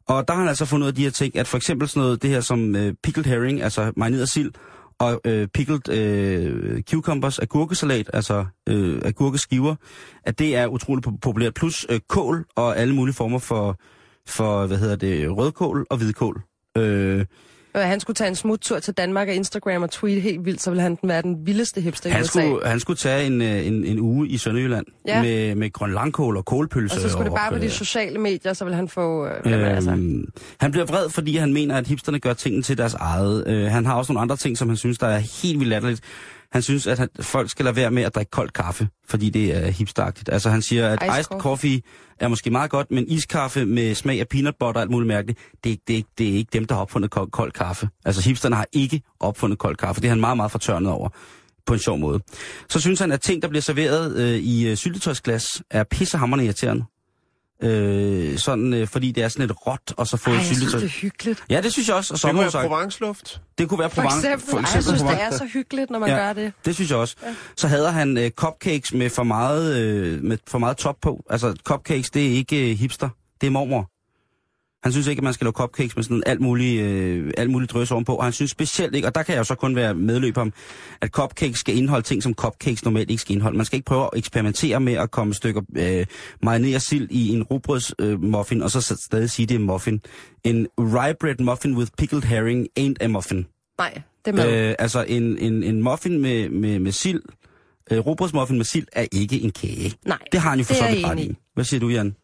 Og der har han altså fundet ud af de her ting, at for eksempel sådan noget, det her som øh, pickled herring, altså marineret sild, og øh, pickled øh, cucumbers, agurkesalat, altså øh, agurkeskiver, at det er utroligt populært. Plus øh, kål og alle mulige former for, for, hvad hedder det, rødkål og hvidkål. Øh, og han skulle tage en smuttur til Danmark og Instagram og tweet helt vildt, så ville han være den vildeste hipster i Han USA. skulle, han skulle tage en, øh, en, en uge i Sønderjylland Ja. med, med grønlangkål og kålpølse. Og så skulle det bare på og, de øh, sociale medier, så ville han få... Øh, altså, Øhm, han bliver vred, fordi han mener, at hipsterne gør tingene til deres eget. Øh, han har også nogle andre ting, som han synes, der er helt vildt latterligt. Han synes, at han, folk skal lade være med at drikke kold kaffe, fordi det er hipsteragtigt. Altså han siger, at Iced coffee er måske meget godt, men iskaffe med smag af peanut butter og alt muligt mærkeligt, det er, ikke- det, er, det er ikke dem, der har opfundet kold, kold kaffe. Altså hipsterne har ikke opfundet kold kaffe. Det er han meget, meget fortørnet over på en sjov måde. Så synes han, at ting, der bliver serveret øh, i øh, syltetøjsglas, er pissehammerende irriterende. Øh, sådan, øh, fordi det er sådan lidt råt, og så få Ej, et jeg synes, det syltetøj. er hyggeligt. Ja, det synes jeg også. Og Det kunne være. Provence-luft. Det kunne være For Provence. eksempel, Ej, jeg synes, det er så hyggeligt, når man Ja. gør det. Det synes jeg også. Ja. Så hader han øh, cupcakes med for meget øh, med for meget top på. Altså cupcakes, det er ikke øh, hipster, det er mormor. Han synes ikke, at man skal lave cupcakes med sådan alt muligt, øh, alt muligt drøs ovenpå. Og han synes specielt ikke, og der kan jeg jo så kun være medløb om, at cupcakes skal indeholde ting, som cupcakes normalt ikke skal indeholde. Man skal ikke prøve at eksperimentere med at komme stykker øh, marineret sild i en rugbrøds øh, muffin, og så stadig sige, det er muffin. En rye bread muffin with pickled herring ain't a muffin. Nej, det er. Øh, altså en, en, en muffin med, med, med sild, øh, rugbrødsmuffin med sild, er ikke en kage. Nej, Det har han jo for så vidt ret i. Hvad siger du, Jan?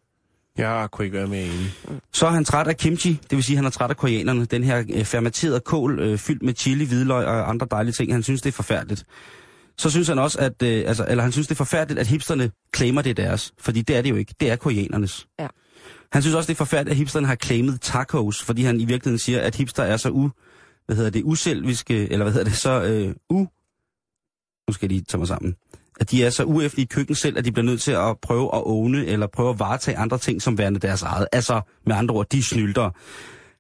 Jeg kunne ikke være med enig. Så er han træt af kimchi, det vil sige, at han er træt af koreanerne. Den her øh, fermenterede kål, øh, fyldt med chili, hvidløg og andre dejlige ting. Han synes, det er forfærdeligt. Så synes han også, at, øh, altså, eller han synes, det er forfærdeligt, at hipsterne claimer det er deres. Fordi det er det jo ikke. Det er koreanernes. Ja. Han synes også, det er forfærdeligt, at hipsterne har claimet tacos, fordi han i virkeligheden siger, at hipster er så u, hvad hedder det, uselviske, eller hvad hedder det, så øh, u, nu skal jeg lige tage mig sammen, at de er så uæftige i køkken selv, at de bliver nødt til at prøve at åne, eller prøve at varetage andre ting som værende deres eget. Altså, med andre ord, de snylder.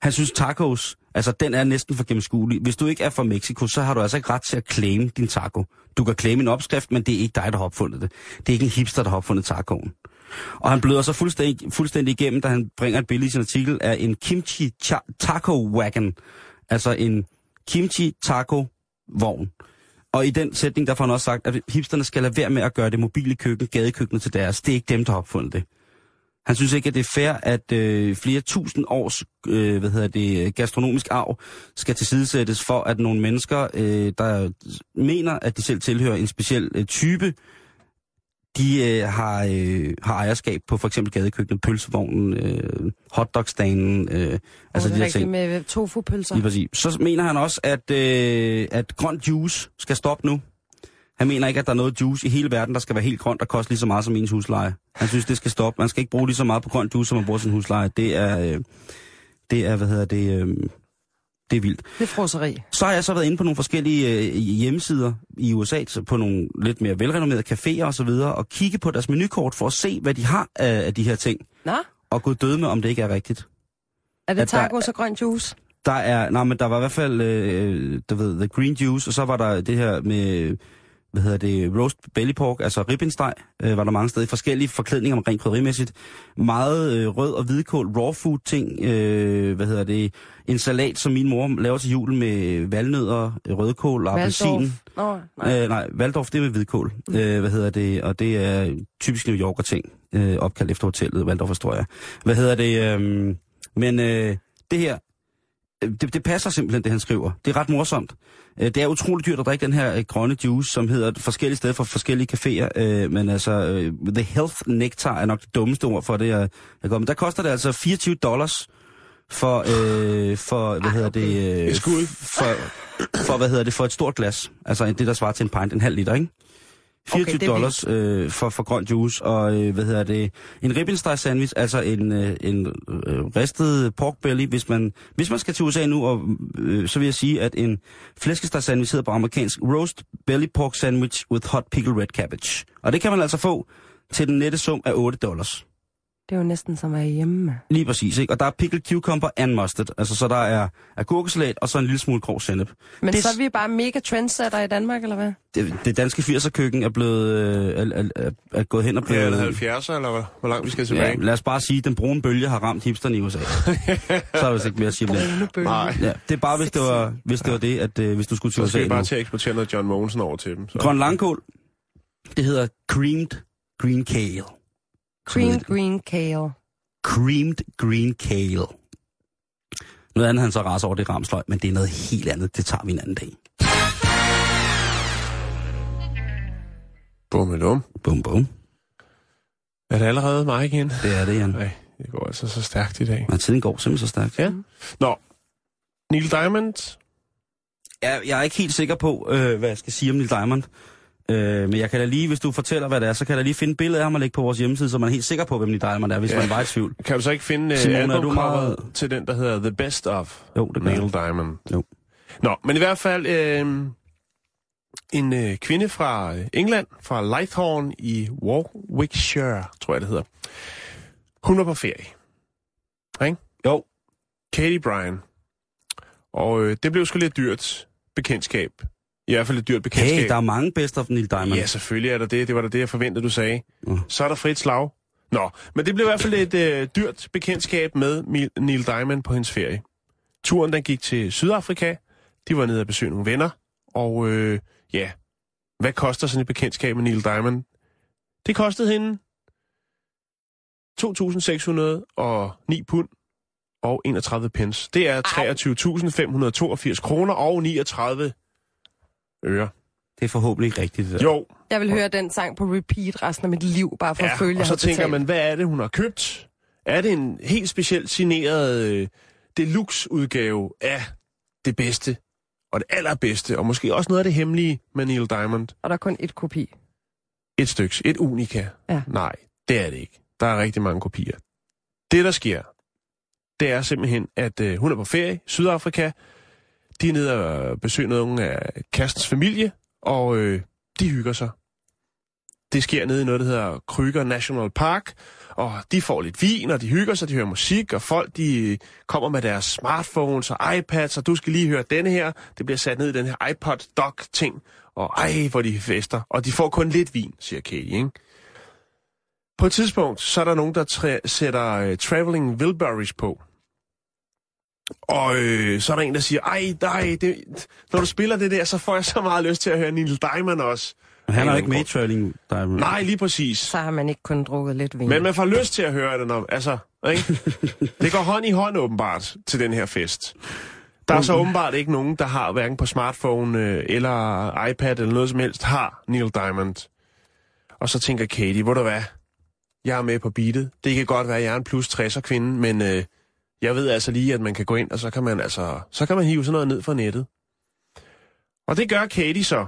Han synes tacos, altså den er næsten for gennemskuelig. Hvis du ikke er fra Mexico, så har du altså ikke ret til at claim din taco. Du kan claim en opskrift, men det er ikke dig, der har opfundet det. Det er ikke en hipster, der har opfundet tacoen. Og han bløder så fuldstændig, fuldstændig igennem, da han bringer et billede i sin artikel af en kimchi taco wagon. Altså en kimchi taco vogn. Og i den sætning, der får han også sagt, at hipsterne skal lade være med at gøre det mobile køkken, gadekøkkenet til deres. Det er ikke dem, der har opfundet det. Han synes ikke, at det er fair, at øh, flere tusind års øh, hvad hedder det, gastronomisk arv skal tilsidesættes for, at nogle mennesker, øh, der mener, at de selv tilhører en speciel øh, type, de øh, har, øh, har ejerskab på for eksempel gadekøkkenet, pølsevognen, øh, hotdogstanen, øh, altså de er der ting. med tofu-pølser. Lige præcis. Så mener han også, at, øh, at grønt juice skal stoppe nu. Han mener ikke, at der er noget juice i hele verden, der skal være helt grønt og koste lige så meget som ens husleje. Han synes, det skal stoppe. Man skal ikke bruge lige så meget på grønt juice, som man bruger sin husleje. Det er, øh, det er hvad hedder det, øh, det er vildt. Det er froseri. Så har jeg så været inde på nogle forskellige øh, hjemmesider i USA, på nogle lidt mere velrenommerede caféer og så videre, og kigge på deres menukort for at se, hvad de har af, af de her ting, Nå, og gå døde med, om det ikke er rigtigt. er det At der- tacos og grøn juice? Der er, nej, men der var i hvert fald, øh, du ved, the green juice, og så var der det her med, hvad hedder det, roast belly pork, altså ribbensteg, øh, var der mange steder, forskellige forklædninger omkring krydderimæssigt. Meget øh, rød og hvidkål, raw food ting, øh, hvad hedder det, en salat, som min mor laver til jul med valnødder, rødkål og appelsin. Nej. Øh, nej, Waldorf, det er med hvidkål. Mm. Øh, hvad hedder det? Og det er typisk New Yorker ting, øh, opkaldt efter hotellet, Waldorf Astoria. Hvad hedder det? Øh, men øh, det her, det, det passer simpelthen, det han skriver. Det er ret morsomt. Øh, det er utroligt dyrt at drikke den her øh, grønne juice, som hedder forskellige steder for forskellige caféer. Øh, men altså, øh, The Health Nectar er nok det dummeste ord for det, jeg, jeg går. Men der koster det altså 24 dollars for, øh, for hvad hedder det? Øh, skud. For, for, hvad hedder det, for et stort glas. Altså det, der svarer til en pint, en halv liter, ikke? 24 Okay, dollars øh, for, for grøn juice, og øh, hvad hedder det, en ribbensteg sandwich, altså en, øh, en øh, ristet pork belly, hvis man, hvis man skal til USA nu, og, øh, så vil jeg sige, at en flæskesteg sandwich hedder på amerikansk roast belly pork sandwich with hot pickled red cabbage. Og det kan man altså få til den nette sum af 8 dollars. Det er jo næsten som at være hjemme. Lige præcis, ikke? Og der er pickled cucumber and mustard. Altså, så der er agurkesalat og så en lille smule grov sennep. Men Det- så er vi bare mega trendsetter i Danmark, eller hvad? Det, det danske 80'er køkken er blevet øh, er, er, er, gået hen og Det blevet... er 70'er, eller hvor, hvor langt vi skal tilbage? Ja, lad os bare sige, at den brune bølge har ramt hipsterne i USA. så er vist ikke mere at sige om det. Nej, Ja, det er bare, hvis det var, hvis det, var det, at øh, hvis du skulle til så USA skal vi bare nu. til at eksportere noget John Mogensen over til dem. Så. Grøn langkål, det hedder creamed green kale. Cream green kale. Creamed green kale. Noget andet, han så raser over, det er ramsløg, men det er noget helt andet. Det tager vi en anden dag. Bum dum. Bum, bum. Er det allerede mig igen? Det er det, Jan. Nej, det går altså så stærkt i dag. Men tiden går simpelthen så stærkt. Ja. Nå, Neil Diamond. Jeg, jeg er ikke helt sikker på, øh, hvad jeg skal sige om Neil Diamond. Øh, men jeg kan da lige, hvis du fortæller, hvad det er, så kan jeg da lige finde et billede af ham og lægge på vores hjemmeside, så man er helt sikker på, hvem Neil Diamond er, hvis Ja. man var i tvivl. Kan du så ikke finde Simon, er du albumcoveret meget- til den, der hedder The Best of Jo, det Neil. Diamond? Jo. Nå, men i hvert fald øh, en øh, kvinde fra øh, England, fra Lythorn i Warwickshire, tror jeg det hedder. Hun var på ferie. Ikke? Jo. Katie Bryan. Og øh, det blev sgu lidt dyrt bekendtskab. I hvert fald et dyrt bekendtskab. Hey, der er mange best of Neil Diamond. Ja, selvfølgelig er der det. Det var da det, jeg forventede, du sagde. Mm. Så er der frit slag. Nå, men det blev i hvert fald et øh, dyrt bekendtskab med Neil Diamond på hendes ferie. Turen den gik til Sydafrika. De var nede og besøge nogle venner. Og øh, ja, hvad koster sådan et bekendtskab med Neil Diamond? Det kostede hende 2.609 pund og 31 pence. Det er 23.582 kroner og 39 øre. Det er forhåbentlig ikke rigtigt. Det der. Jo, Jeg vil høre den sang på repeat resten af mit liv, bare for at føle, og så tænker betalt. man, hvad er det, hun har købt? Er det en helt specielt signeret øh, deluxe-udgave af det bedste og det allerbedste, og måske også noget af det hemmelige med Neil Diamond? Og der er kun et kopi. Et stykke, et unika. Ja. Nej, det er det ikke. Der er rigtig mange kopier. Det, der sker, det er simpelthen, at øh, hun er på ferie i Sydafrika. De er nede og besøger nogle af kærestens familie, og øh, de hygger sig. Det sker nede i noget, der hedder Kryger National Park, og de får lidt vin, og de hygger sig, de hører musik, og folk de øh, kommer med deres smartphones og iPads, og du skal lige høre denne her. Det bliver sat ned i den her iPod dock-ting, og ej, hvor de fester. Og de får kun lidt vin, siger Katie, ikke? På et tidspunkt, så er der nogen, der træ- sætter uh, Traveling Wilburys på. Og øh, så er der en, der siger, ej, nej, det, når du spiller det der, så får jeg så meget lyst til at høre Neil Diamond også. Men han er jo en ikke med i. Trailing Diamond. Nej, lige præcis. Så har man ikke kun drukket lidt vin. Men man får lyst til at høre det, når, altså, ikke? Det går hånd i hånd åbenbart til den her fest. Der er så åbenbart ikke nogen, der har hverken på smartphone øh, eller iPad eller noget som helst, har Neil Diamond. Og så tænker Katie, hvor du hvad? Jeg er med på beatet. Det kan godt være, at jeg er en plus 60'er kvinde, men øh, jeg ved altså lige, at man kan gå ind, og så kan man altså, så kan man hive sådan noget ned fra nettet. Og det gør Katie så.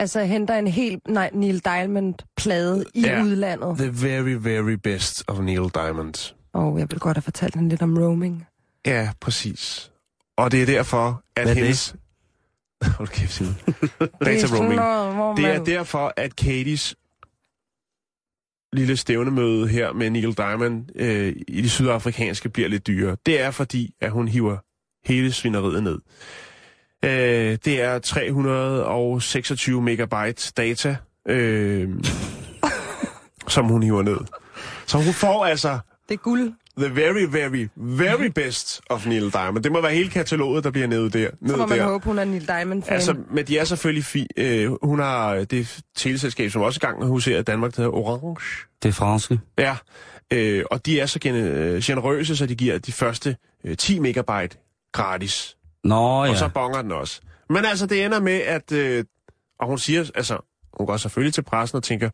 Altså henter en helt nej, Neil Diamond-plade i Ja. udlandet. The very, very best of Neil Diamond. Og jeg vil godt have fortalt hende lidt om roaming. Ja, præcis. Og det er derfor, at Hvad er det? hendes... Hold kæft, er Data roaming. Det er derfor, at Katies lille stævnemøde her med Neil Diamond øh, i de sydafrikanske bliver lidt dyrere. Det er fordi, at hun hiver hele svineriet ned. Øh, det er 326 megabyte data, øh, som hun hiver ned. Så hun får altså Det er guld. The very, very, very best of Neil Diamond. Det må være hele kataloget, der bliver nede der. Ned Så må man der. håbe, hun er Neil Diamond-fan. Altså, men de er selvfølgelig fi- øh, Hun har det teleselskab, som også i gang med at husere i Danmark, der hedder Orange. Det er franske. Ja, øh, og de er så gen- øh, generøse, så de giver de første øh, 10 megabyte gratis. Nå Ja. ja. Og så bonger den også. Men altså, det ender med, at... Øh, og hun siger, altså... Hun går selvfølgelig til pressen og tænker,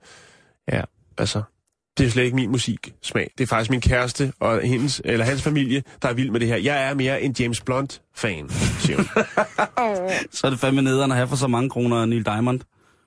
ja, altså... Det er slet ikke min musiksmag. Det er faktisk min kæreste og hendes, eller hans familie, der er vild med det her. Jeg er mere en James Blunt-fan, siger hun. Så er det fandme nederen at have for så mange kroner af Neil Diamond.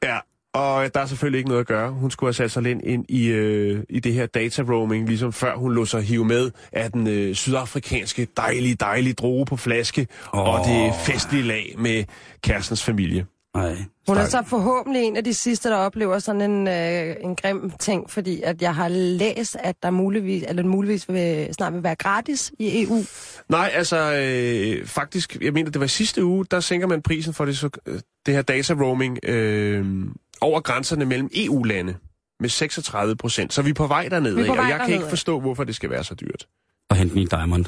Ja, og der er selvfølgelig ikke noget at gøre. Hun skulle have sat sig ind i, øh, i det her data roaming, ligesom før hun lå sig hive med af den øh, sydafrikanske dejlige, dejlige droge på flaske, oh. og det festlige lag med kærestens familie. Nej. Hun er så forhåbentlig en af de sidste, der oplever sådan en, øh, en grim ting, fordi at jeg har læst, at der muligvis, eller muligvis vil, snart vil være gratis i EU. Nej, altså øh, faktisk, jeg mener, det var sidste uge, der sænker man prisen for det, så, øh, det her data roaming øh, over grænserne mellem EU-lande med 36 procent. Så vi er på vej dernede, Vi er på ikke? og vej jeg kan derned, ikke forstå, hvorfor det skal være så dyrt. Og hente Neil Diamond.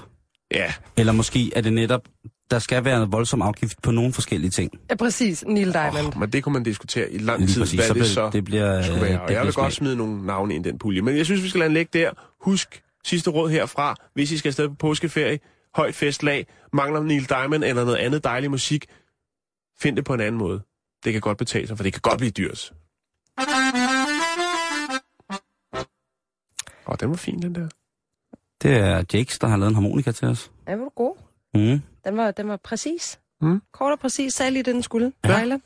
Ja, Eller måske er det netop, der skal være en voldsom afgift på nogle forskellige ting. Ja, præcis. Neil Diamond. oh, men det kunne man diskutere i lang tid, præcis. hvad Så det bliver- så det bliver, skulle være. det Og jeg vil godt smag. smide nogle navne ind i den pulje. Men jeg synes, vi skal lade ligge der. Husk, sidste råd herfra, hvis I skal afsted på påskeferie, højt festlag, mangler Neil Diamond eller noget andet dejlig musik, find det på en anden måde. Det kan godt betale sig, for det kan godt blive dyrt. Åh, den var fin, den der. Det er Jakes, der har lavet en harmonika til os. Ja, var du god. Mm. Den var, den var præcis. Mm. Kort og præcis, sagde lige det, den skulle. Ja. Ja.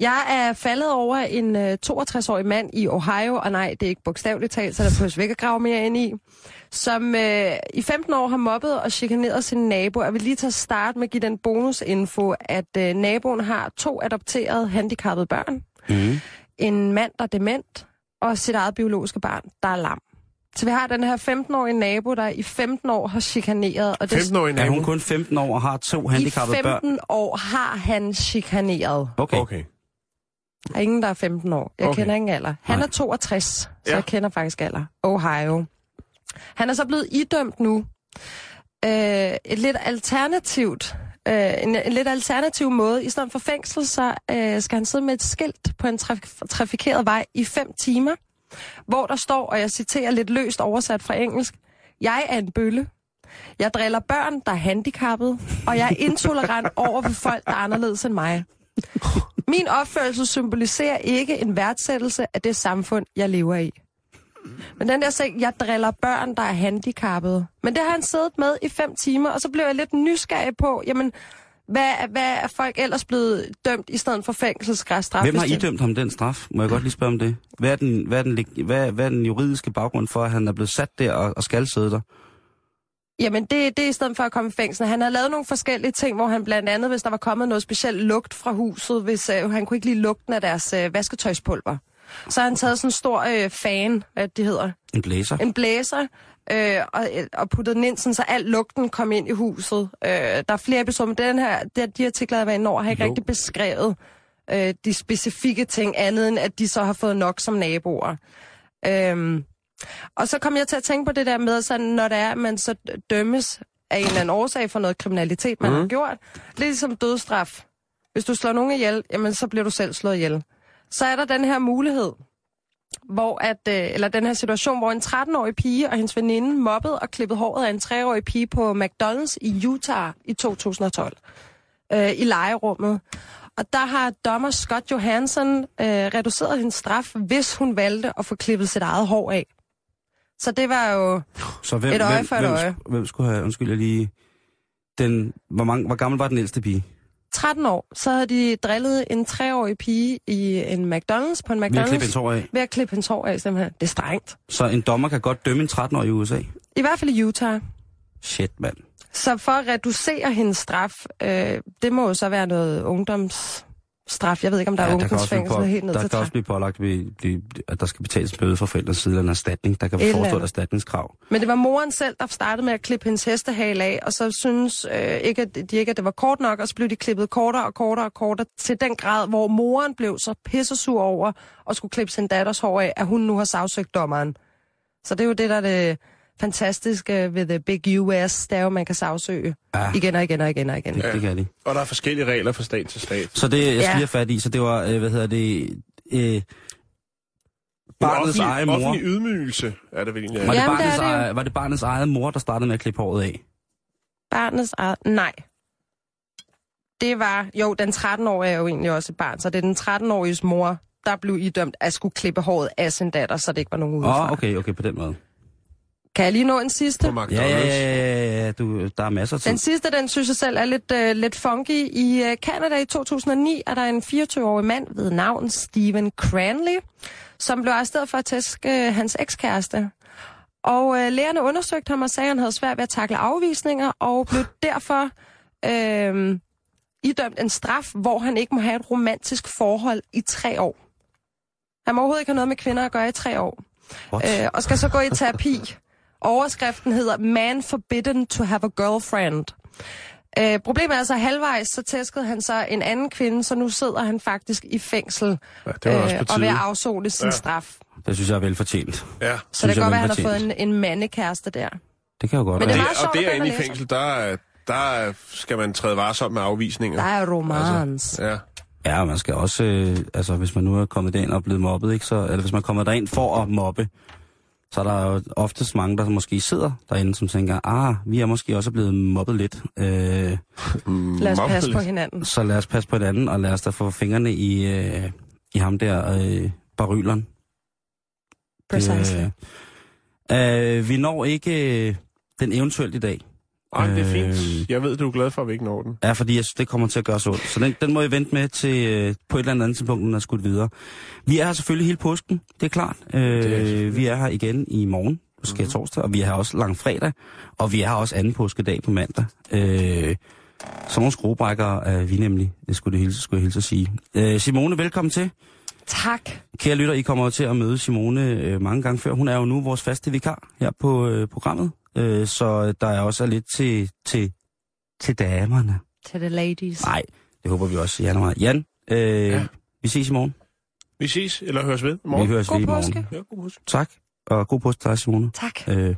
Jeg er faldet over en øh, 62-årig mand i Ohio, og nej, det er ikke bogstaveligt talt, så der vi ikke at grave mere ind i, som øh, i 15 år har mobbet og chikaneret sin nabo. Jeg vil lige tage start med at give den bonusinfo, at øh, naboen har to adopterede handicappede børn, Mm. en mand, der er dement, og sit eget biologiske barn, der er lam. Så vi har den her 15-årige nabo, der i 15 år har chikaneret. Og det 15-årig Er nabo. hun kun 15 år og har to I handicappede 15 børn? år har han chikaneret. Okay. Okay. Der er ingen, der er 15 år. Jeg Okay. okay. kender ingen alder. Han Nej. er 62, så Ja. jeg kender faktisk alder. Ohio. Han er så blevet idømt nu øh, et lidt alternativt øh, en, en lidt alternativ måde. I stedet for fængsel, så øh, skal han sidde med et skilt på en traf- trafikeret vej i fem timer, hvor der står, og jeg citerer lidt løst oversat fra engelsk, Jeg er en bølle. Jeg driller børn, der er handicappede, og jeg er intolerant over for folk, der er anderledes end mig. Min opførsel symboliserer ikke en værdsættelse af det samfund, jeg lever i. Men den der seng, jeg driller børn, der er handicappede. Men det har han siddet med i fem timer, og så blev jeg lidt nysgerrig på, jamen, hvad, hvad er folk ellers blevet dømt i stedet for fængselsstraf? Hvem har idømt ham den straf? Må jeg godt lige spørge om det? Hvad er den, hvad er den, hvad, hvad er den juridiske baggrund for, at han er blevet sat der og, og skal sidde der? Jamen, det, det er i stedet for at komme i fængsel. Han har lavet nogle forskellige ting, hvor han blandt andet, hvis der var kommet noget specielt lugt fra huset, hvis øh, han kunne ikke lide lugten af deres øh, vasketøjspulver. Så har han taget sådan en stor øh, fan, hvad det hedder, En blæser? en blæser, øh, og, og puttet den ind, sådan, så al lugten kom ind i huset. Øh, der er flere episoder, men den her, det, de artikler, jeg har været over, har ikke Jo. rigtig beskrevet øh, de specifikke ting, andet end at de så har fået nok som naboer. Øhm, og så kom jeg til at tænke på det der med, sådan, når det er, at man så dømmes af en eller anden årsag for noget kriminalitet, man mm. har gjort. Lidt ligesom dødsstraf. Hvis du slår nogen ihjel, jamen så bliver du selv slået ihjel. Så er der den her mulighed, hvor at, øh, eller den her situation, hvor en 13-årig pige og hendes veninde mobbede og klippede håret af en 3-årig pige på McDonald's i Utah i 2012 øh, i legerummet. Og der har dommer Scott Johansson øh, reduceret hendes straf, hvis hun valgte at få klippet sit eget hår af. Så det var jo... Så hvem, Et øje hvem, for et hvem, øje. Hvem skulle have, undskyld, jeg lige... Den, hvor, mange, hvor gammel var den ældste pige? 13 år, så havde de drillet en 3-årig pige i en McDonald's på en Vi har klippet en McDonald's. tår af. Ved at klippe hendes hår af, simpelthen. Det er strengt. Så en dommer kan godt dømme en 13-årig i USA? I hvert fald i Utah. Shit, mand. Så for at reducere hendes straf, øh, det må jo så være noget ungdomsstraf. Jeg ved ikke, om der ja, er der ungdomsfængsel på, helt ned der til kan også 13. blive pålagt, at der skal betales bøde fra forældres side eller en erstatning. Der kan Et eller forestå et erstatningskrav. Men det var moren selv, der startede med at klippe hendes hestehale af, og så synes øh, ikke, at de ikke, at det var kort nok, og så blev de klippet kortere og kortere og kortere, til den grad, hvor moren blev så pissesur over og skulle klippe sin datters hår af, at hun nu har sagsøgt dommeren. Så det er jo det, der er det fantastiske ved The Big US, det er jo, at man kan sagsøge Ja. igen og igen og igen og igen. Det, det kan de. Og der er forskellige regler fra stat til stat. Så det, jeg skal Ja. lige fat i, så det var, øh, hvad hedder det, øh, barnets offentlig, egen mor. offentlig ydmygelse er det vel egentlig. Var det, Jamen, det barnets er det jo. eget, var det barnets eget mor, der startede med at klippe håret af? Barnets eget... Nej. Det var... Jo, den 13-årige er jo egentlig også et barn, så det er den 13-åriges mor, der blev idømt at skulle klippe håret af sin datter, så det ikke var nogen Åh, udefra. oh, okay, okay, på den måde. Kan jeg lige nå en sidste? På McDonald's. Ja, ja, ja, ja, ja, du, der er masser af tid. Den sidste, den synes jeg selv er lidt, øh, lidt funky. I øh, Canada i 2009 er der en 24-årig mand ved navn Stephen Cranley, som blev arresteret for at tæske øh, hans ekskæreste. Og øh, lægerne undersøgte ham og sagde, at han havde svært ved at takle afvisninger, og blev derfor øh, idømt en straf, hvor han ikke må have et romantisk forhold i tre år. Han må overhovedet ikke have noget med kvinder at gøre i tre år. What? Øh, og skal så gå i terapi. Overskriften hedder Man Forbidden to Have a Girlfriend. Øh, problemet er altså, at halvvejs så tæskede han så en anden kvinde, så nu sidder han faktisk i fængsel Ja, det var også på og ved at afzone sin Ja. straf. Det synes jeg er velfortjent. Ja. Så Synes det kan godt være, at han har fået en, en mandekæreste der. Det kan jo godt Men være. det er og derinde i fængsel, der, er- der er- skal man træde varsomt med afvisninger. Der er romans. Ja. Ja, man skal også, øh, altså hvis man nu er kommet derind og blevet mobbet, ikke, så, eller hvis man er kommet derind for at mobbe, så er der jo oftest mange, der måske sidder derinde, som tænker, ah, vi er måske også blevet mobbet lidt, øh, Lad os mobbet passe lidt. på hinanden. så lad os passe på hinanden, og lad os da få fingrene i, øh, i ham der, øh, baryleren. Precisely. Øh, øh, vi når ikke øh, den eventuelt i dag. Ej, det er Øh, fint. Jeg ved, du er glad for, at vi ikke når den. Ja, fordi jeg synes, det kommer til at gøre så ondt. Så den, den må I vente med til øh, på et eller andet tidspunkt, når den er skudt videre. Vi er her selvfølgelig hele påsken, det er klart. Øh, er selvfølgelig. vi er her igen i morgen, måske mm-hmm. torsdag, og vi er her også lang fredag, og vi er her også anden påskedag på mandag. Øh, sådan nogle skruebrækker er vi nemlig, det skulle, det hilse, skulle jeg hilse at sige. Øh, Simone, velkommen til. Tak. Kære lytter, I kommer til at møde Simone øh, mange gange før. Hun er jo nu vores faste vikar her på øh, programmet, øh, så der er også lidt til, til, til damerne. Til the ladies. Nej, det håber vi også i januar. Jan, øh, ja. Vi ses i morgen. Vi ses, eller høres ved i Vi morgen. høres God ved i morgen. påske. Ja, god påske. Tak, og god påske til dig, Simone. Tak. Øh,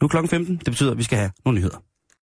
nu er klokken 15. Det betyder, at vi skal have nogle nyheder.